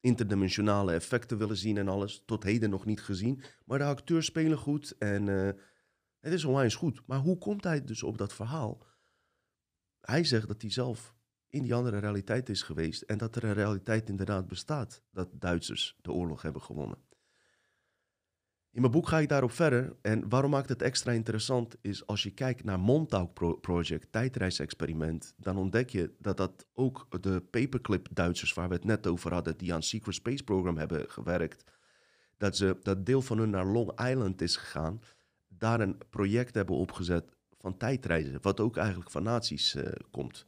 interdimensionale effecten willen zien en alles. Tot heden nog niet gezien. Maar de acteurs spelen goed en het is onwijs goed. Maar hoe komt hij dus op dat verhaal? Hij zegt dat hij zelf in die andere realiteit is geweest en dat er een realiteit inderdaad bestaat dat Duitsers de oorlog hebben gewonnen. In mijn boek ga ik daarop verder. En waarom maakt het extra interessant is als je kijkt naar Montauk Project, tijdreisexperiment, dan ontdek je dat dat ook de paperclip Duitsers waar we het net over hadden, die aan Secret Space Program hebben gewerkt, dat ze dat deel van hun naar Long Island is gegaan, daar een project hebben opgezet van tijdreizen, wat ook eigenlijk van nazi's uh, komt.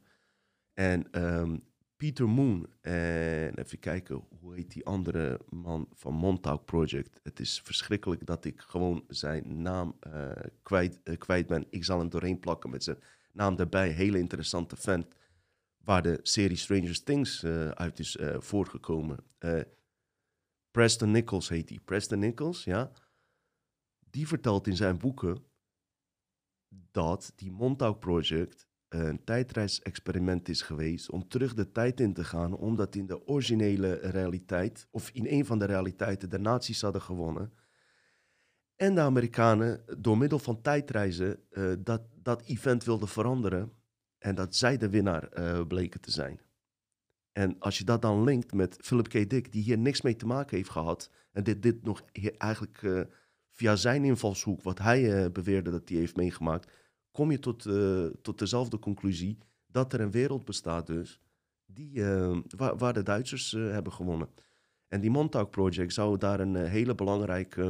En um, Peter Moon en even kijken, hoe heet die andere man van Montauk Project? Het is verschrikkelijk dat ik gewoon zijn naam uh, kwijt, uh, kwijt ben. Ik zal hem doorheen plakken met zijn naam erbij. Hele interessante fan waar de serie Stranger Things uh, uit is voortgekomen. Preston Nichols heet hij. Preston Nichols, ja. Die vertelt in zijn boeken dat die Montauk Project een tijdreisexperiment is geweest om terug de tijd in te gaan, omdat in de originele realiteit, of in een van de realiteiten, de nazi's hadden gewonnen. En de Amerikanen door middel van tijdreizen uh, dat, dat event wilden veranderen en dat zij de winnaar uh, bleken te zijn. En als je dat dan linkt met Philip K. Dick, die hier niks mee te maken heeft gehad, en dit, dit nog eigenlijk uh, via zijn invalshoek, wat hij beweerde dat hij heeft meegemaakt, kom je tot, uh, tot dezelfde conclusie dat er een wereld bestaat dus die, uh, waar, waar, de Duitsers uh, hebben gewonnen. En die Montauk Project zou daar een hele belangrijke,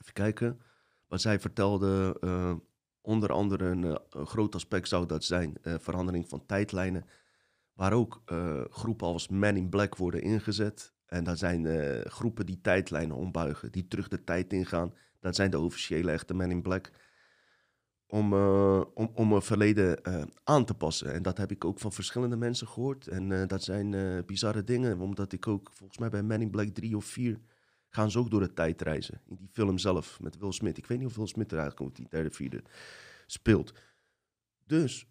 even kijken, wat zij vertelde, onder andere een, een, groot aspect zou dat zijn, verandering van tijdlijnen, waar ook groepen als Men in Black worden ingezet. En dat zijn groepen die tijdlijnen ombuigen, die terug de tijd ingaan. Dat zijn de officiële echte Men in Black om, uh, om, om een verleden uh, aan te passen. En dat heb ik ook van verschillende mensen gehoord. En uh, dat zijn bizarre dingen, omdat ik ook volgens mij bij Man in Black 3 of 4 gaan ze ook door de tijd reizen. In die film zelf met Will Smith. Ik weet niet of Will Smith er eigenlijk op die derde, vierde speelt. Dus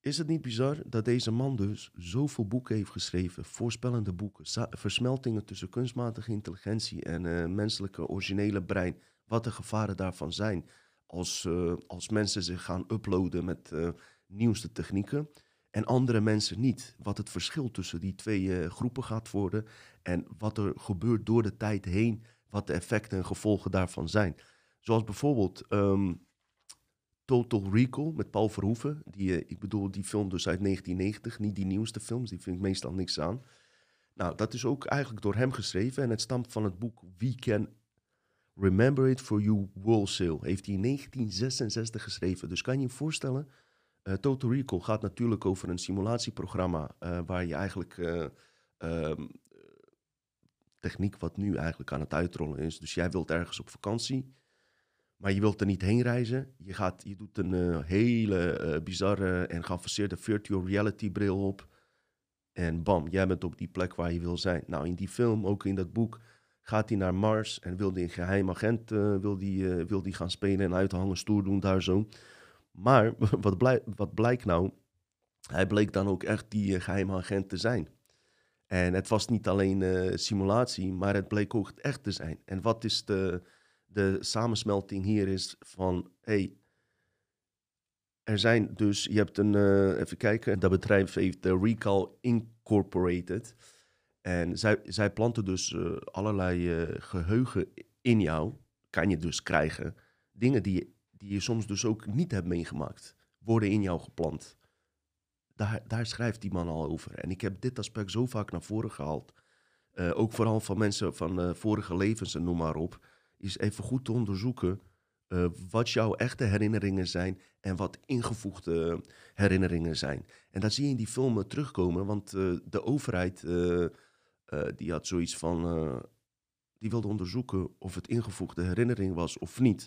is het niet bizar dat deze man dus zoveel boeken heeft geschreven, voorspellende boeken, versmeltingen tussen kunstmatige intelligentie en menselijke originele brein, wat de gevaren daarvan zijn als, uh, als mensen zich gaan uploaden met uh, nieuwste technieken en andere mensen niet. Wat het verschil tussen die twee uh, groepen gaat worden en wat er gebeurt door de tijd heen, wat de effecten en gevolgen daarvan zijn. Zoals bijvoorbeeld um, Total Recall met Paul Verhoeven. Die, ik bedoel, die film dus uit 1990, niet die nieuwste films, die vind ik meestal niks aan. Nou, dat is ook eigenlijk door hem geschreven en het stamt van het boek We Can Remember It For You Wholesale. Heeft hij in 1966 geschreven. Dus kan je je voorstellen, uh, Total Recall gaat natuurlijk over een simulatieprogramma uh, waar je eigenlijk uh, um, techniek wat nu eigenlijk aan het uitrollen is. Dus jij wilt ergens op vakantie, maar je wilt er niet heen reizen. Je, gaat, je doet een eh, hele bizarre en geavanceerde virtual reality bril op. En bam, jij bent op die plek waar je wil zijn. Nou, in die film, ook in dat boek, gaat hij naar Mars en wil hij een geheim agent uh, wil die, wil die gaan spelen en uithangen, stoer doen daar zo. Maar wat, blijk, wat blijkt nou? Hij bleek dan ook echt die geheime agent te zijn. En het was niet alleen uh, simulatie, maar het bleek ook echt te zijn. En wat is de, de samensmelting hier is van, hey, er zijn dus, je hebt een, uh, even kijken, dat bedrijf heeft de Recall Incorporated. En zij, zij planten dus uh, allerlei geheugen in jou, kan je dus krijgen. Dingen die, die je soms dus ook niet hebt meegemaakt, worden in jou geplant daar, daar schrijft die man al over. En ik heb dit aspect zo vaak naar voren gehaald. Uh, ook vooral van mensen van vorige levens en noem maar op. Is even goed te onderzoeken wat jouw echte herinneringen zijn en wat ingevoegde herinneringen zijn. En dat zie je in die filmen terugkomen, want de overheid die had zoiets van, die wilde onderzoeken of het ingevoegde herinnering was of niet.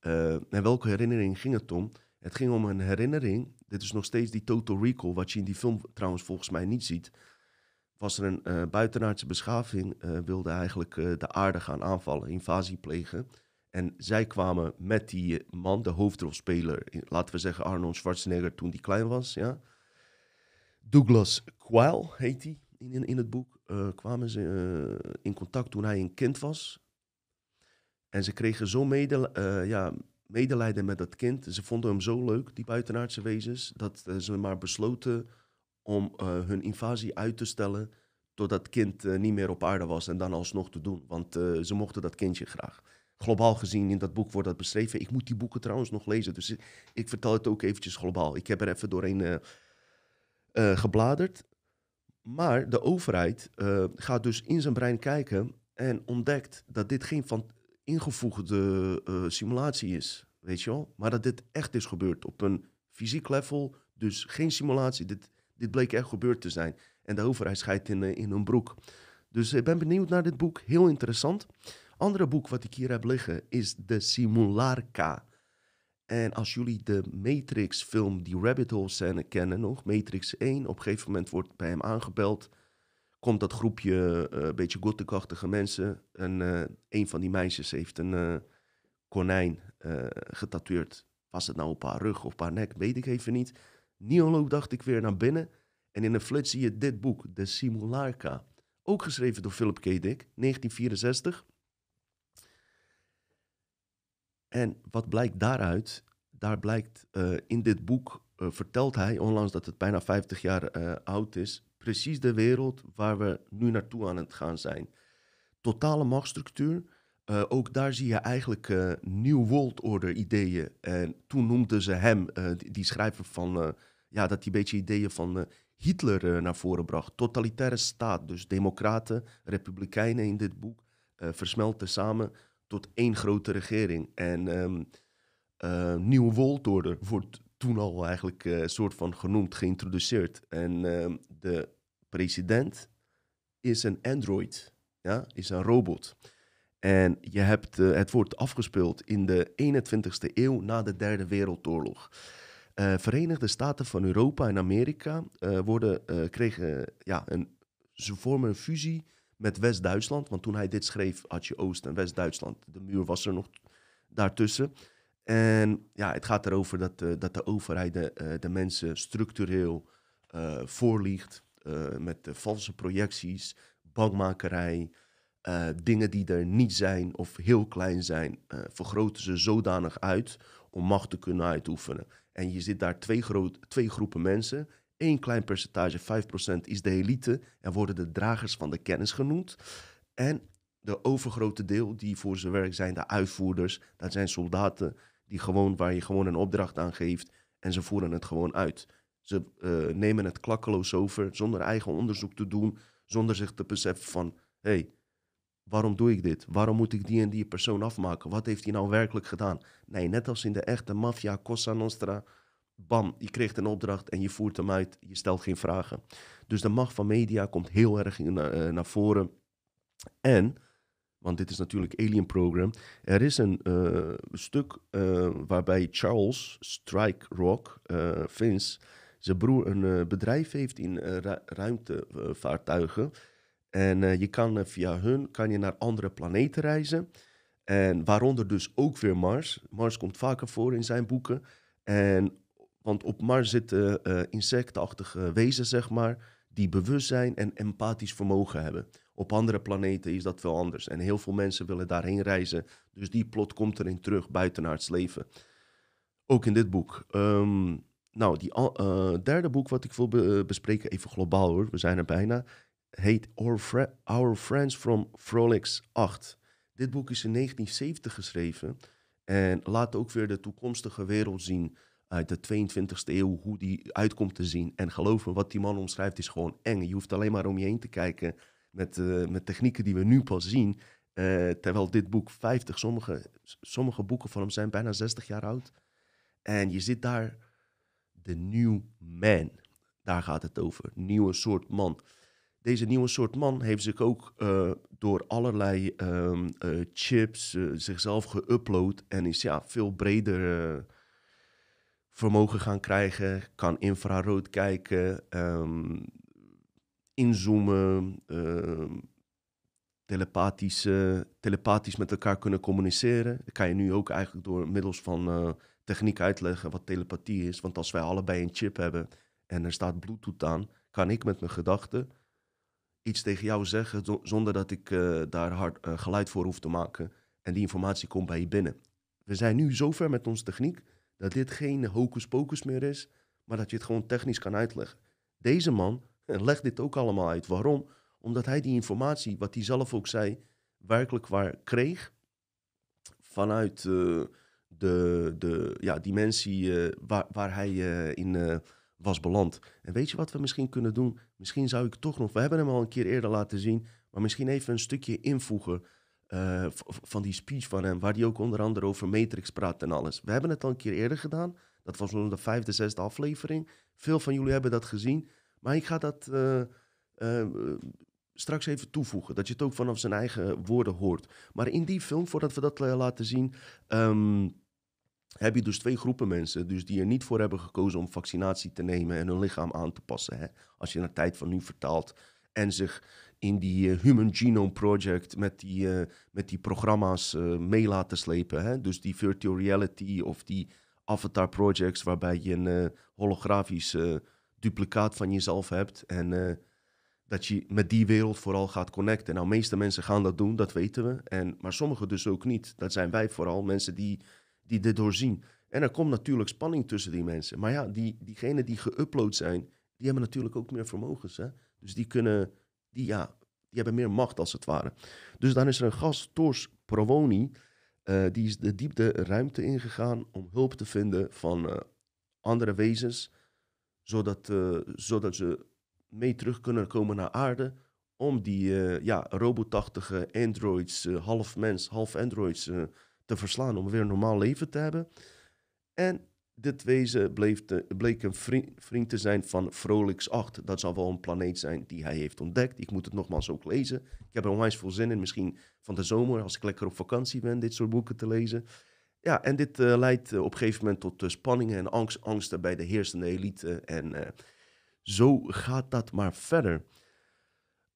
en welke herinnering ging het om? Het ging om een herinnering. Dit is nog steeds die total recall, wat je in die film trouwens volgens mij niet ziet. Was er een buitenaardse beschaving, wilde eigenlijk de aarde gaan aanvallen, invasie plegen. En zij kwamen met die man, de hoofdrolspeler, laten we zeggen Arnold Schwarzenegger toen die klein was. Ja. Douglas Quayle heet hij in, in het boek. Kwamen ze in contact toen hij een kind was. En ze kregen zo mede, ja, medelijden met dat kind. Ze vonden hem zo leuk, die buitenaardse wezens, dat ze maar besloten om hun invasie uit te stellen totdat het kind niet meer op aarde was en dan alsnog te doen. Want ze mochten dat kindje graag. Globaal gezien, in dat boek wordt dat beschreven. Ik moet die boeken trouwens nog lezen, dus ik, ik vertel het ook eventjes globaal. Ik heb er even doorheen gebladerd. Maar de overheid gaat dus in zijn brein kijken en ontdekt dat dit geen van ingevoegde uh, simulatie is, weet je wel. Maar dat dit echt is gebeurd op een fysiek level, dus geen simulatie. Dit, dit bleek echt gebeurd te zijn. En de overheid scheidt in, uh, in hun broek. Dus ik ben benieuwd naar dit boek, heel interessant. Andere boek wat ik hier heb liggen is De Simularca. En als jullie de Matrix-film, die Rabbit Hole scène kennen nog, Matrix 1, op een gegeven moment wordt bij hem aangebeld komt dat groepje uh, een beetje gothic mensen. En uh, een van die meisjes heeft een uh, konijn getatoeëerd. Was het nou op haar rug of op haar nek, weet ik even niet. Niolo dacht ik weer naar binnen. En in een flits zie je dit boek, De Simularca. Ook geschreven door Philip K. Dick, 1964. En wat blijkt daaruit? Daar blijkt in dit boek, vertelt hij, ondanks dat het bijna 50 jaar oud is, precies de wereld waar we nu naartoe aan het gaan zijn. Totale machtsstructuur. Ook daar zie je eigenlijk New World Order ideeën. En toen noemden ze hem, die, die, schrijver van, ja, dat hij een beetje ideeën van Hitler naar voren bracht. Totalitaire staat, dus democraten, republikeinen in dit boek, versmelten samen tot één grote regering. En um, New World Order wordt toen al eigenlijk een uh, soort van genoemd, geïntroduceerd. En uh, de president is een android, ja, is een robot. En je hebt, uh, het wordt afgespeeld in de 21ste eeuw na de Derde Wereldoorlog. Uh, Verenigde Staten van Europa en Amerika worden, kregen, ja, een, ze vormen een fusie met West-Duitsland. Want toen hij dit schreef, had je Oost- en West-Duitsland. De muur was er nog daartussen. En ja, het gaat erover dat, uh, dat de overheid de, uh, de mensen structureel uh, voorliegt met valse projecties, bankmakerij, dingen die er niet zijn of heel klein zijn, vergroten ze zodanig uit om macht te kunnen uitoefenen. En je zit daar twee, groot, twee groepen mensen. Eén klein percentage, 5%, is de elite en worden de dragers van de kennis genoemd. En de overgrote deel die voor zijn werk zijn de uitvoerders, dat zijn soldaten die gewoon, waar je gewoon een opdracht aan geeft en ze voeren het gewoon uit. Ze uh, nemen het klakkeloos over zonder eigen onderzoek te doen, zonder zich te beseffen van, hé, hey, waarom doe ik dit? Waarom moet ik die en die persoon afmaken? Wat heeft hij nou werkelijk gedaan? Nee, net als in de echte maffia, Cosa Nostra, bam, je kreeg een opdracht en je voert hem uit, je stelt geen vragen. Dus de macht van media komt heel erg uh, naar voren. En, want dit is natuurlijk Alien Program, er is een uh, stuk uh, waarbij Charles Strike Rock, Vince, zijn broer een bedrijf heeft in ru ruimtevaartuigen. En je kan via hun kan je naar andere planeten reizen. En waaronder dus ook weer Mars. Mars komt vaker voor in zijn boeken. En, want op Mars zitten insectachtige wezens, zeg maar die bewustzijn en empathisch vermogen hebben. Op andere planeten is dat wel anders. En heel veel mensen willen daarheen reizen. Dus die plot komt erin terug, buiten naar het leven. Ook in dit boek. Um, nou, die uh, derde boek wat ik wil be bespreken, even globaal hoor, we zijn er bijna, heet Our, Our Friends from Frolix 8. Dit boek is in 1970 geschreven en laat ook weer de toekomstige wereld zien uit de 22e eeuw, hoe die uitkomt te zien. En geloof me, wat die man omschrijft is gewoon eng. Je hoeft alleen maar om je heen te kijken met, uh, met technieken die we nu pas zien. Uh, terwijl dit boek 50, sommige, sommige boeken van hem zijn bijna 60 jaar oud. En je zit daar, de new man. Daar gaat het over. Nieuwe soort man. Deze nieuwe soort man heeft zich ook uh, door allerlei um, chips zichzelf geüpload. En is ja, veel breder vermogen gaan krijgen, kan infrarood kijken, um, inzoomen, um, telepathisch, telepathisch met elkaar kunnen communiceren. Dat kan je nu ook eigenlijk door middels van uh, techniek uitleggen wat telepathie is. Want als wij allebei een chip hebben en er staat Bluetooth aan, kan ik met mijn gedachten iets tegen jou zeggen zonder dat ik uh, daar hard geluid voor hoef te maken. En die informatie komt bij je binnen. We zijn nu zover met onze techniek dat dit geen hocus pocus meer is, maar dat je het gewoon technisch kan uitleggen. Deze man legt dit ook allemaal uit. Waarom? Omdat hij die informatie, wat hij zelf ook zei, werkelijk waar kreeg vanuit uh, de, de ja, dimensie uh, waar, waar hij uh, in was beland. En weet je wat we misschien kunnen doen? Misschien zou ik toch nog, we hebben hem al een keer eerder laten zien, maar misschien even een stukje invoegen uh, van die speech van hem, waar hij ook onder andere over Matrix praat en alles. We hebben het al een keer eerder gedaan. Dat was de vijfde, zesde aflevering. Veel van jullie hebben dat gezien. Maar ik ga dat uh, straks even toevoegen. Dat je het ook vanaf zijn eigen woorden hoort. Maar in die film, voordat we dat laten zien. Um, heb je dus twee groepen mensen dus die er niet voor hebben gekozen om vaccinatie te nemen en hun lichaam aan te passen. Hè? Als je naar tijd van nu vertaalt en zich in die uh, Human Genome Project met die, uh, met die programma's uh, mee laten slepen. Hè? Dus die virtual reality of die avatar projects waarbij je een holografisch duplicaat van jezelf hebt. En dat je met die wereld vooral gaat connecten. Nou, meeste mensen gaan dat doen, dat weten we. En, maar sommigen dus ook niet. Dat zijn wij vooral, mensen die, die dit doorzien. En er komt natuurlijk spanning tussen die mensen. Maar ja, die, diegenen die geüpload zijn, die hebben natuurlijk ook meer vermogens. Hè? Dus die kunnen die, ja, die hebben meer macht als het ware. Dus dan is er een gast, Tors Provoni, uh, die is de diepte ruimte ingegaan om hulp te vinden van uh, andere wezens, zodat, uh, zodat ze mee terug kunnen komen naar aarde om die ja, robotachtige androids, half mens, half androids te verslaan, om weer een normaal leven te hebben. En dit wezen bleef bleek een vriend, te zijn van Frolix 8. Dat zal wel een planeet zijn die hij heeft ontdekt. Ik moet het nogmaals ook lezen. Ik heb er onwijs veel zin in. Misschien van de zomer, als ik lekker op vakantie ben, dit soort boeken te lezen. Ja, en dit uh, leidt uh, op een gegeven moment tot uh, spanningen en angst, angsten bij de heersende elite. En zo gaat dat maar verder.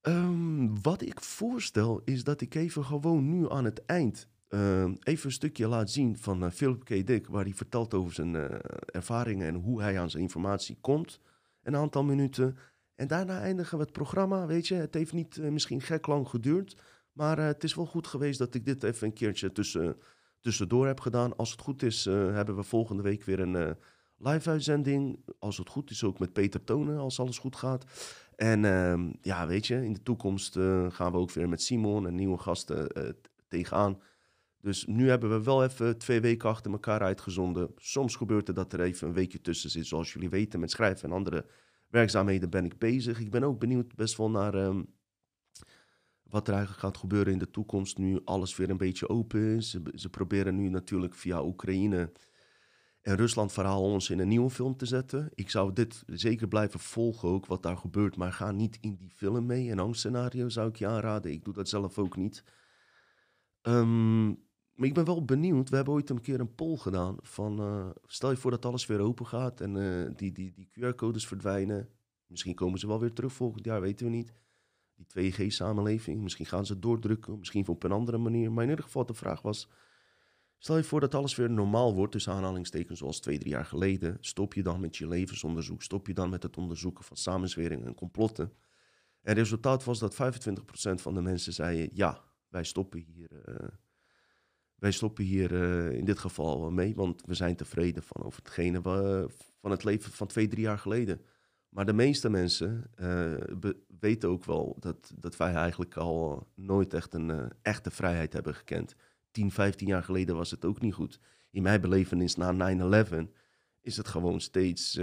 Um, wat ik voorstel is dat ik even gewoon nu aan het eind uh, even een stukje laat zien van uh, Philip K. Dick, waar hij vertelt over zijn uh, ervaringen en hoe hij aan zijn informatie komt. Een aantal minuten. En daarna eindigen we het programma. Weet je, het heeft niet misschien gek lang geduurd. Maar het is wel goed geweest dat ik dit even een keertje tussen, tussendoor heb gedaan. Als het goed is, hebben we volgende week weer een live-uitzending. Als het goed is, ook met Peter Tonen, als alles goed gaat. En ehm, ja, weet je, in de toekomst gaan we ook weer met Simon en nieuwe gasten tegenaan. Dus nu hebben we wel even twee weken achter elkaar uitgezonden. Soms gebeurt er dat er even een weekje tussen zit. Zoals jullie weten, met schrijven en andere werkzaamheden ben ik bezig. Ik ben ook benieuwd best wel naar ehm, wat er eigenlijk gaat gebeuren in de toekomst. Nu alles weer een beetje open is. Ze, ze proberen nu natuurlijk via Oekraïne en Rusland-verhaal ons in een nieuwe film te zetten. Ik zou dit zeker blijven volgen, ook wat daar gebeurt. Maar ga niet in die film mee. Een angstscenario zou ik je aanraden. Ik doe dat zelf ook niet. Ehm, maar ik ben wel benieuwd. We hebben ooit een keer een poll gedaan. Van, uh, stel je voor dat alles weer open gaat en uh, die, die, die QR-codes verdwijnen. Misschien komen ze wel weer terug volgend jaar, weten we niet. Die 2G-samenleving. Misschien gaan ze doordrukken. Misschien op een andere manier. Maar in ieder geval, de vraag was Stel je voor dat alles weer normaal wordt, tussen aanhalingstekens zoals twee, drie jaar geleden. Stop je dan met je levensonderzoek? Stop je dan met het onderzoeken van samenzweringen en complotten? En het resultaat was dat 25% van de mensen zeiden: ja, wij stoppen hier, uh, wij stoppen hier uh, in dit geval mee, want we zijn tevreden van over hetgene van het leven van twee, drie jaar geleden. Maar de meeste mensen uh, weten ook wel dat, dat wij eigenlijk al nooit echt een echte vrijheid hebben gekend. 10, 15 jaar geleden was het ook niet goed. In mijn belevenis na 9-11 is het gewoon steeds.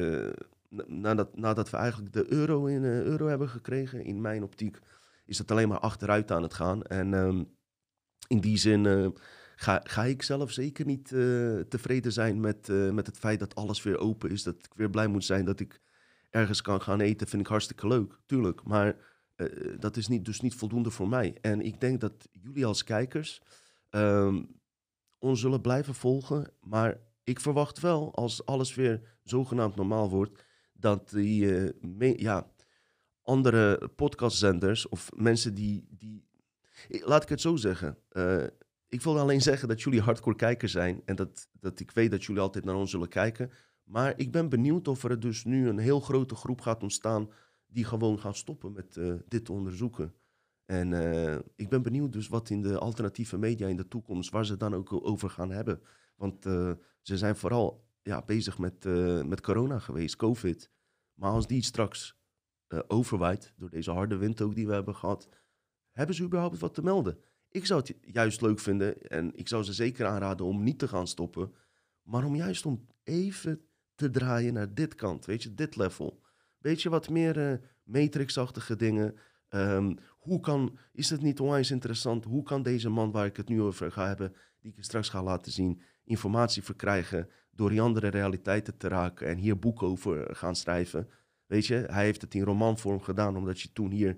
Nadat, nadat we eigenlijk de euro in euro hebben gekregen, in mijn optiek, is het alleen maar achteruit aan het gaan. En um, in die zin ga, ga ik zelf zeker niet tevreden zijn met, met het feit dat alles weer open is. Dat ik weer blij moet zijn dat ik ergens kan gaan eten. Vind ik hartstikke leuk, tuurlijk. Maar dat is niet, dus niet voldoende voor mij. En ik denk dat jullie als kijkers um, ons zullen blijven volgen. Maar ik verwacht wel, als alles weer zogenaamd normaal wordt, dat die ja, andere podcastzenders of mensen die, die. Laat ik het zo zeggen. Ik wil alleen zeggen dat jullie hardcore kijkers zijn en dat, dat ik weet dat jullie altijd naar ons zullen kijken. Maar ik ben benieuwd of er dus nu een heel grote groep gaat ontstaan die gewoon gaan stoppen met uh, dit te onderzoeken. En uh, ik ben benieuwd dus wat in de alternatieve media in de toekomst, waar ze dan ook over gaan hebben. Want uh, ze zijn vooral ja, bezig met, met corona geweest, COVID. Maar als die straks overwaait, door deze harde wind ook die we hebben gehad, hebben ze überhaupt wat te melden? Ik zou het juist leuk vinden en ik zou ze zeker aanraden om niet te gaan stoppen. Maar om juist om even te draaien naar dit kant, weet je, dit level. Weet je, wat meer matrixachtige dingen. Um, hoe kan, is het niet onwijs interessant, hoe kan deze man waar ik het nu over ga hebben, die ik straks ga laten zien, informatie verkrijgen door die andere realiteiten te raken en hier boeken over gaan schrijven. Weet je, hij heeft het in romanvorm gedaan omdat je toen hier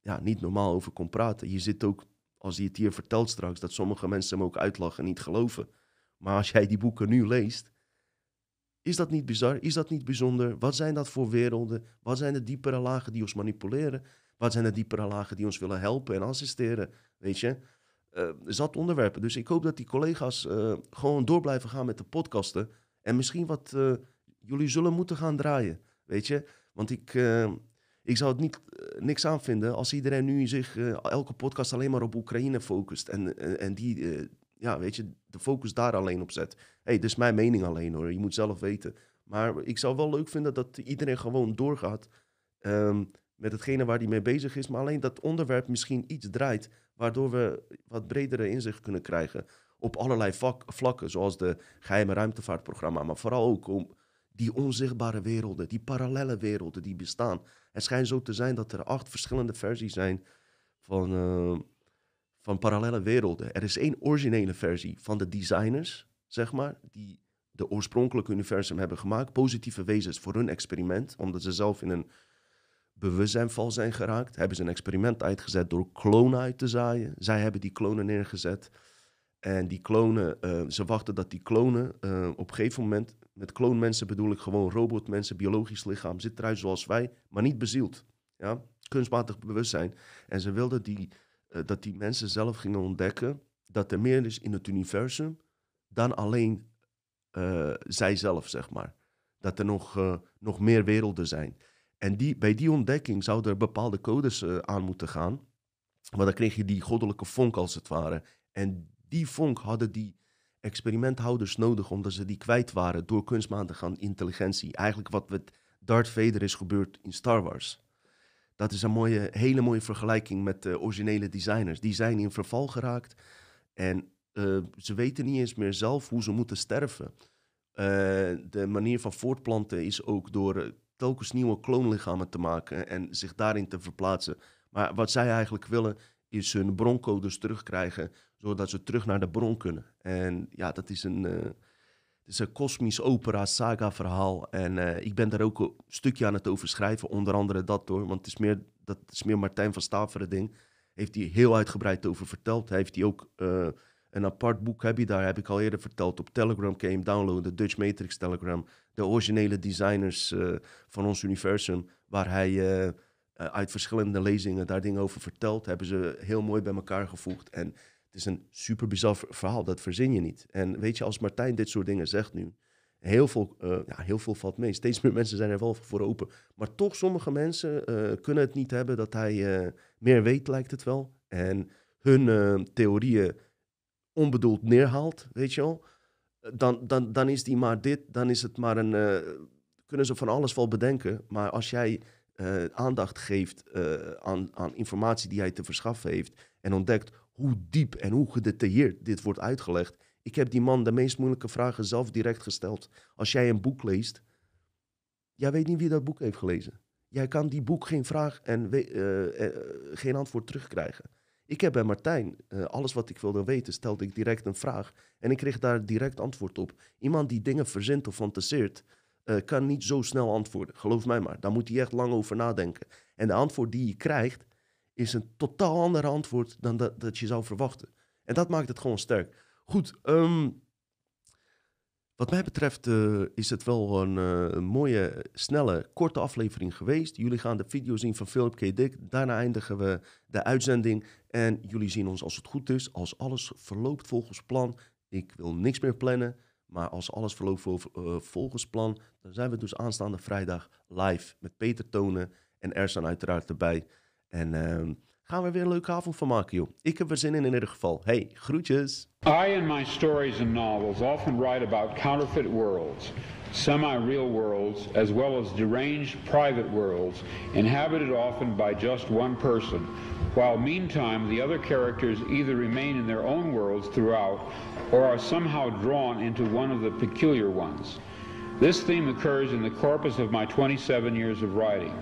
ja, niet normaal over kon praten. Je zit ook, als hij het hier vertelt straks, dat sommige mensen hem ook uitlachen en niet geloven. Maar als jij die boeken nu leest, is dat niet bizar? Is dat niet bijzonder? Wat zijn dat voor werelden? Wat zijn de diepere lagen die ons manipuleren? Wat zijn de diepere lagen die ons willen helpen en assisteren? Weet je? Uh, zat onderwerpen. Dus ik hoop dat die collega's uh, gewoon door blijven gaan met de podcasten. En misschien wat uh, jullie zullen moeten gaan draaien. Weet je? Want ik, ik zou het niet, niks aan vinden als iedereen nu zich elke podcast alleen maar op Oekraïne focust. En, en die, ja, weet je, de focus daar alleen op zet. hey, dit is mijn mening alleen hoor. Je moet zelf weten. Maar ik zou wel leuk vinden dat iedereen gewoon doorgaat. Um, met hetgene waar hij mee bezig is. Maar alleen dat onderwerp misschien iets draait, waardoor we wat bredere inzicht kunnen krijgen op allerlei vlakken, zoals de geheime ruimtevaartprogramma, maar vooral ook om die onzichtbare werelden, die parallele werelden die bestaan. Het schijnt zo te zijn dat er acht verschillende versies zijn van, uh, van parallele werelden. Er is één originele versie van de designers, zeg maar, die de oorspronkelijke universum hebben gemaakt. Positieve wezens voor hun experiment, omdat ze zelf in een bewustzijnval zijn geraakt. Hebben ze een experiment uitgezet door klonen uit te zaaien. Zij hebben die klonen neergezet. En die klonen, uh, ze wachten dat die klonen uh, op een gegeven moment, met kloonmensen bedoel ik gewoon robotmensen, biologisch lichaam, zit eruit zoals wij, maar niet bezield. Ja? Kunstmatig bewustzijn. En ze wilden die, uh, dat die mensen zelf gingen ontdekken dat er meer is in het universum dan alleen zijzelf, zeg maar. Dat er nog, nog meer werelden zijn. En die, bij die ontdekking zouden er bepaalde codes aan moeten gaan. Maar dan kreeg je die goddelijke vonk als het ware. En die vonk hadden die experimenthouders nodig, omdat ze die kwijt waren door kunstmatige intelligentie. Eigenlijk wat met Darth Vader is gebeurd in Star Wars. Dat is een mooie, hele mooie vergelijking met de originele designers. Die zijn in verval geraakt en uh, ze weten niet eens meer zelf hoe ze moeten sterven. Uh, de manier van voortplanten is ook door telkens nieuwe kloonlichamen te maken en zich daarin te verplaatsen. Maar wat zij eigenlijk willen is hun broncodes terugkrijgen, zodat ze terug naar de bron kunnen. En ja, dat is een, uh, Het is een kosmisch opera, saga verhaal. En eh, ik ben daar ook een stukje aan het over schrijven. Onder andere dat door. Want het is meer, dat is meer Martijn van Staveren ding. Heeft hij heel uitgebreid over verteld. Hij heeft hij ook uh, een apart boek. Heb je daar, heb ik al eerder verteld. Op Telegram kan je hem downloaden. De Dutch Matrix Telegram. De originele designers van ons universum. Waar hij uit verschillende lezingen daar dingen over vertelt. Hebben ze heel mooi bij elkaar gevoegd. En het is een super bizar verhaal, dat verzin je niet. En weet je, als Martijn dit soort dingen zegt nu, heel veel, uh, ja, heel veel valt mee. Steeds meer mensen zijn er wel voor open. Maar toch, sommige mensen uh, kunnen het niet hebben dat hij uh, meer weet, lijkt het wel. En hun theorieën onbedoeld neerhaalt, weet je wel. Dan, dan, dan is die maar dit, dan is het maar een... kunnen ze van alles wel bedenken. Maar als jij aandacht geeft aan, aan informatie die hij te verschaffen heeft... en ontdekt hoe diep en hoe gedetailleerd dit wordt uitgelegd. Ik heb die man de meest moeilijke vragen zelf direct gesteld. Als jij een boek leest, jij weet niet wie dat boek heeft gelezen. Jij kan die boek geen vraag en uh, uh, geen antwoord terugkrijgen. Ik heb bij Martijn, uh, alles wat ik wilde weten, stelde ik direct een vraag. En ik kreeg daar direct antwoord op. Iemand die dingen verzint of fantaseert, kan niet zo snel antwoorden. Geloof mij maar, daar moet hij echt lang over nadenken. En de antwoord die je krijgt, is een totaal ander antwoord dan dat, dat je zou verwachten. En dat maakt het gewoon sterk. Goed, ehm, wat mij betreft uh, is het wel een, uh, een, mooie, snelle, korte aflevering geweest. Jullie gaan de video zien van Philip K. Dick. Daarna eindigen we de uitzending. En jullie zien ons als het goed is, als alles verloopt volgens plan. Ik wil niks meer plannen, maar als alles verloopt uh, volgens plan, dan zijn we dus aanstaande vrijdag live met Peter Tonen en Ersan uiteraard erbij. En uh, gaan we weer een leuke avond van maken, joh. Ik heb er zin in in ieder geval. Hey, groetjes. I in my stories and novels often write about counterfeit worlds, semi-real worlds, as well as deranged private worlds, inhabited often by just one person, while meantime the other characters either remain in their own worlds throughout or are somehow drawn into one of the peculiar ones. This theme occurs in the corpus of my 27 years of writing.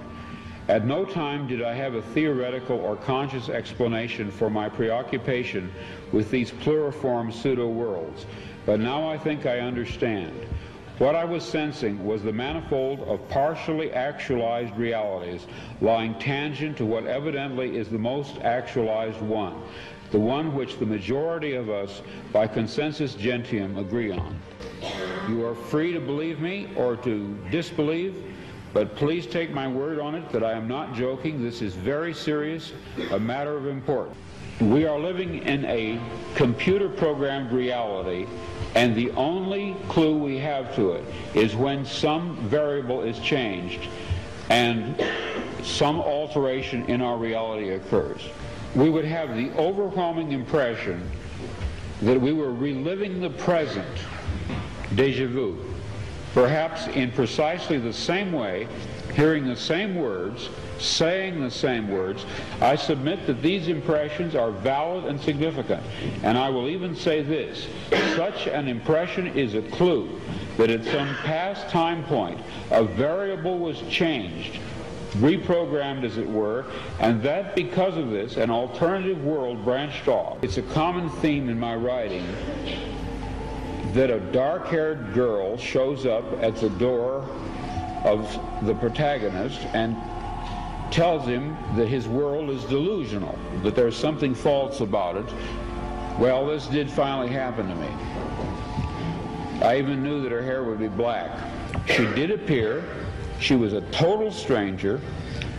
At no time did I have a theoretical or conscious explanation for my preoccupation with these pluriform pseudo-worlds, but now I think I understand. What I was sensing was the manifold of partially actualized realities lying tangent to what evidently is the most actualized one, the one which the majority of us, by consensus gentium, agree on. You are free to believe me or to disbelieve, but please take my word on it that I am not joking. This is very serious, a matter of importance. We are living in a computer programmed reality, and the only clue we have to it is when some variable is changed and some alteration in our reality occurs. We would have the overwhelming impression that we were reliving the present, deja vu perhaps in precisely the same way, hearing the same words, saying the same words, I submit that these impressions are valid and significant. And I will even say this, such an impression is a clue that at some past time point, a variable was changed, reprogrammed as it were, and that because of this, an alternative world branched off. It's a common theme in my writing that a dark-haired girl shows up at the door of the protagonist and tells him that his world is delusional, that there's something false about it. Well, this did finally happen to me. I even knew that her hair would be black. She did appear. She was a total stranger,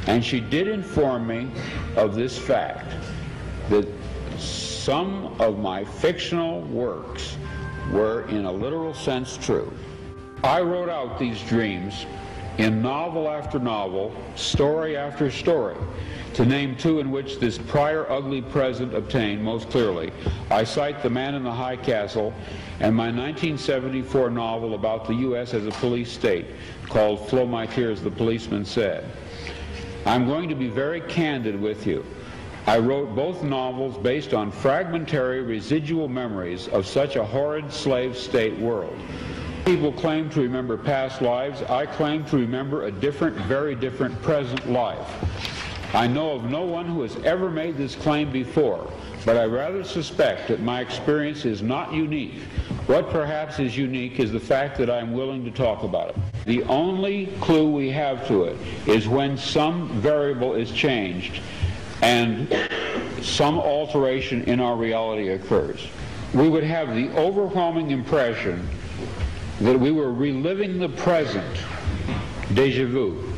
and she did inform me of this fact, that some of my fictional works were, in a literal sense, true. I wrote out these dreams in novel after novel, story after story. To name two in which this prior ugly present obtained most clearly, I cite The Man in the High Castle and my 1974 novel about the U.S. as a police state called Flow My Tears, the Policeman Said. I'm going to be very candid with you. I wrote both novels based on fragmentary residual memories of such a horrid slave state world. People claim to remember past lives. I claim to remember a different, very different present life. I know of no one who has ever made this claim before, but I rather suspect that my experience is not unique. What perhaps is unique is the fact that I'm willing to talk about it. The only clue we have to it is when some variable is changed and some alteration in our reality occurs. We would have the overwhelming impression that we were reliving the present, deja vu,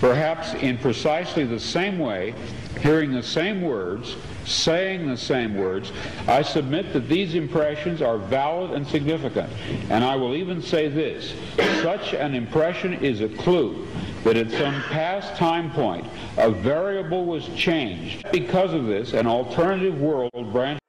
perhaps in precisely the same way, hearing the same words, saying the same words, I submit that these impressions are valid and significant. And I will even say this, such an impression is a clue that at some past time point, a variable was changed. Because of this, an alternative world branch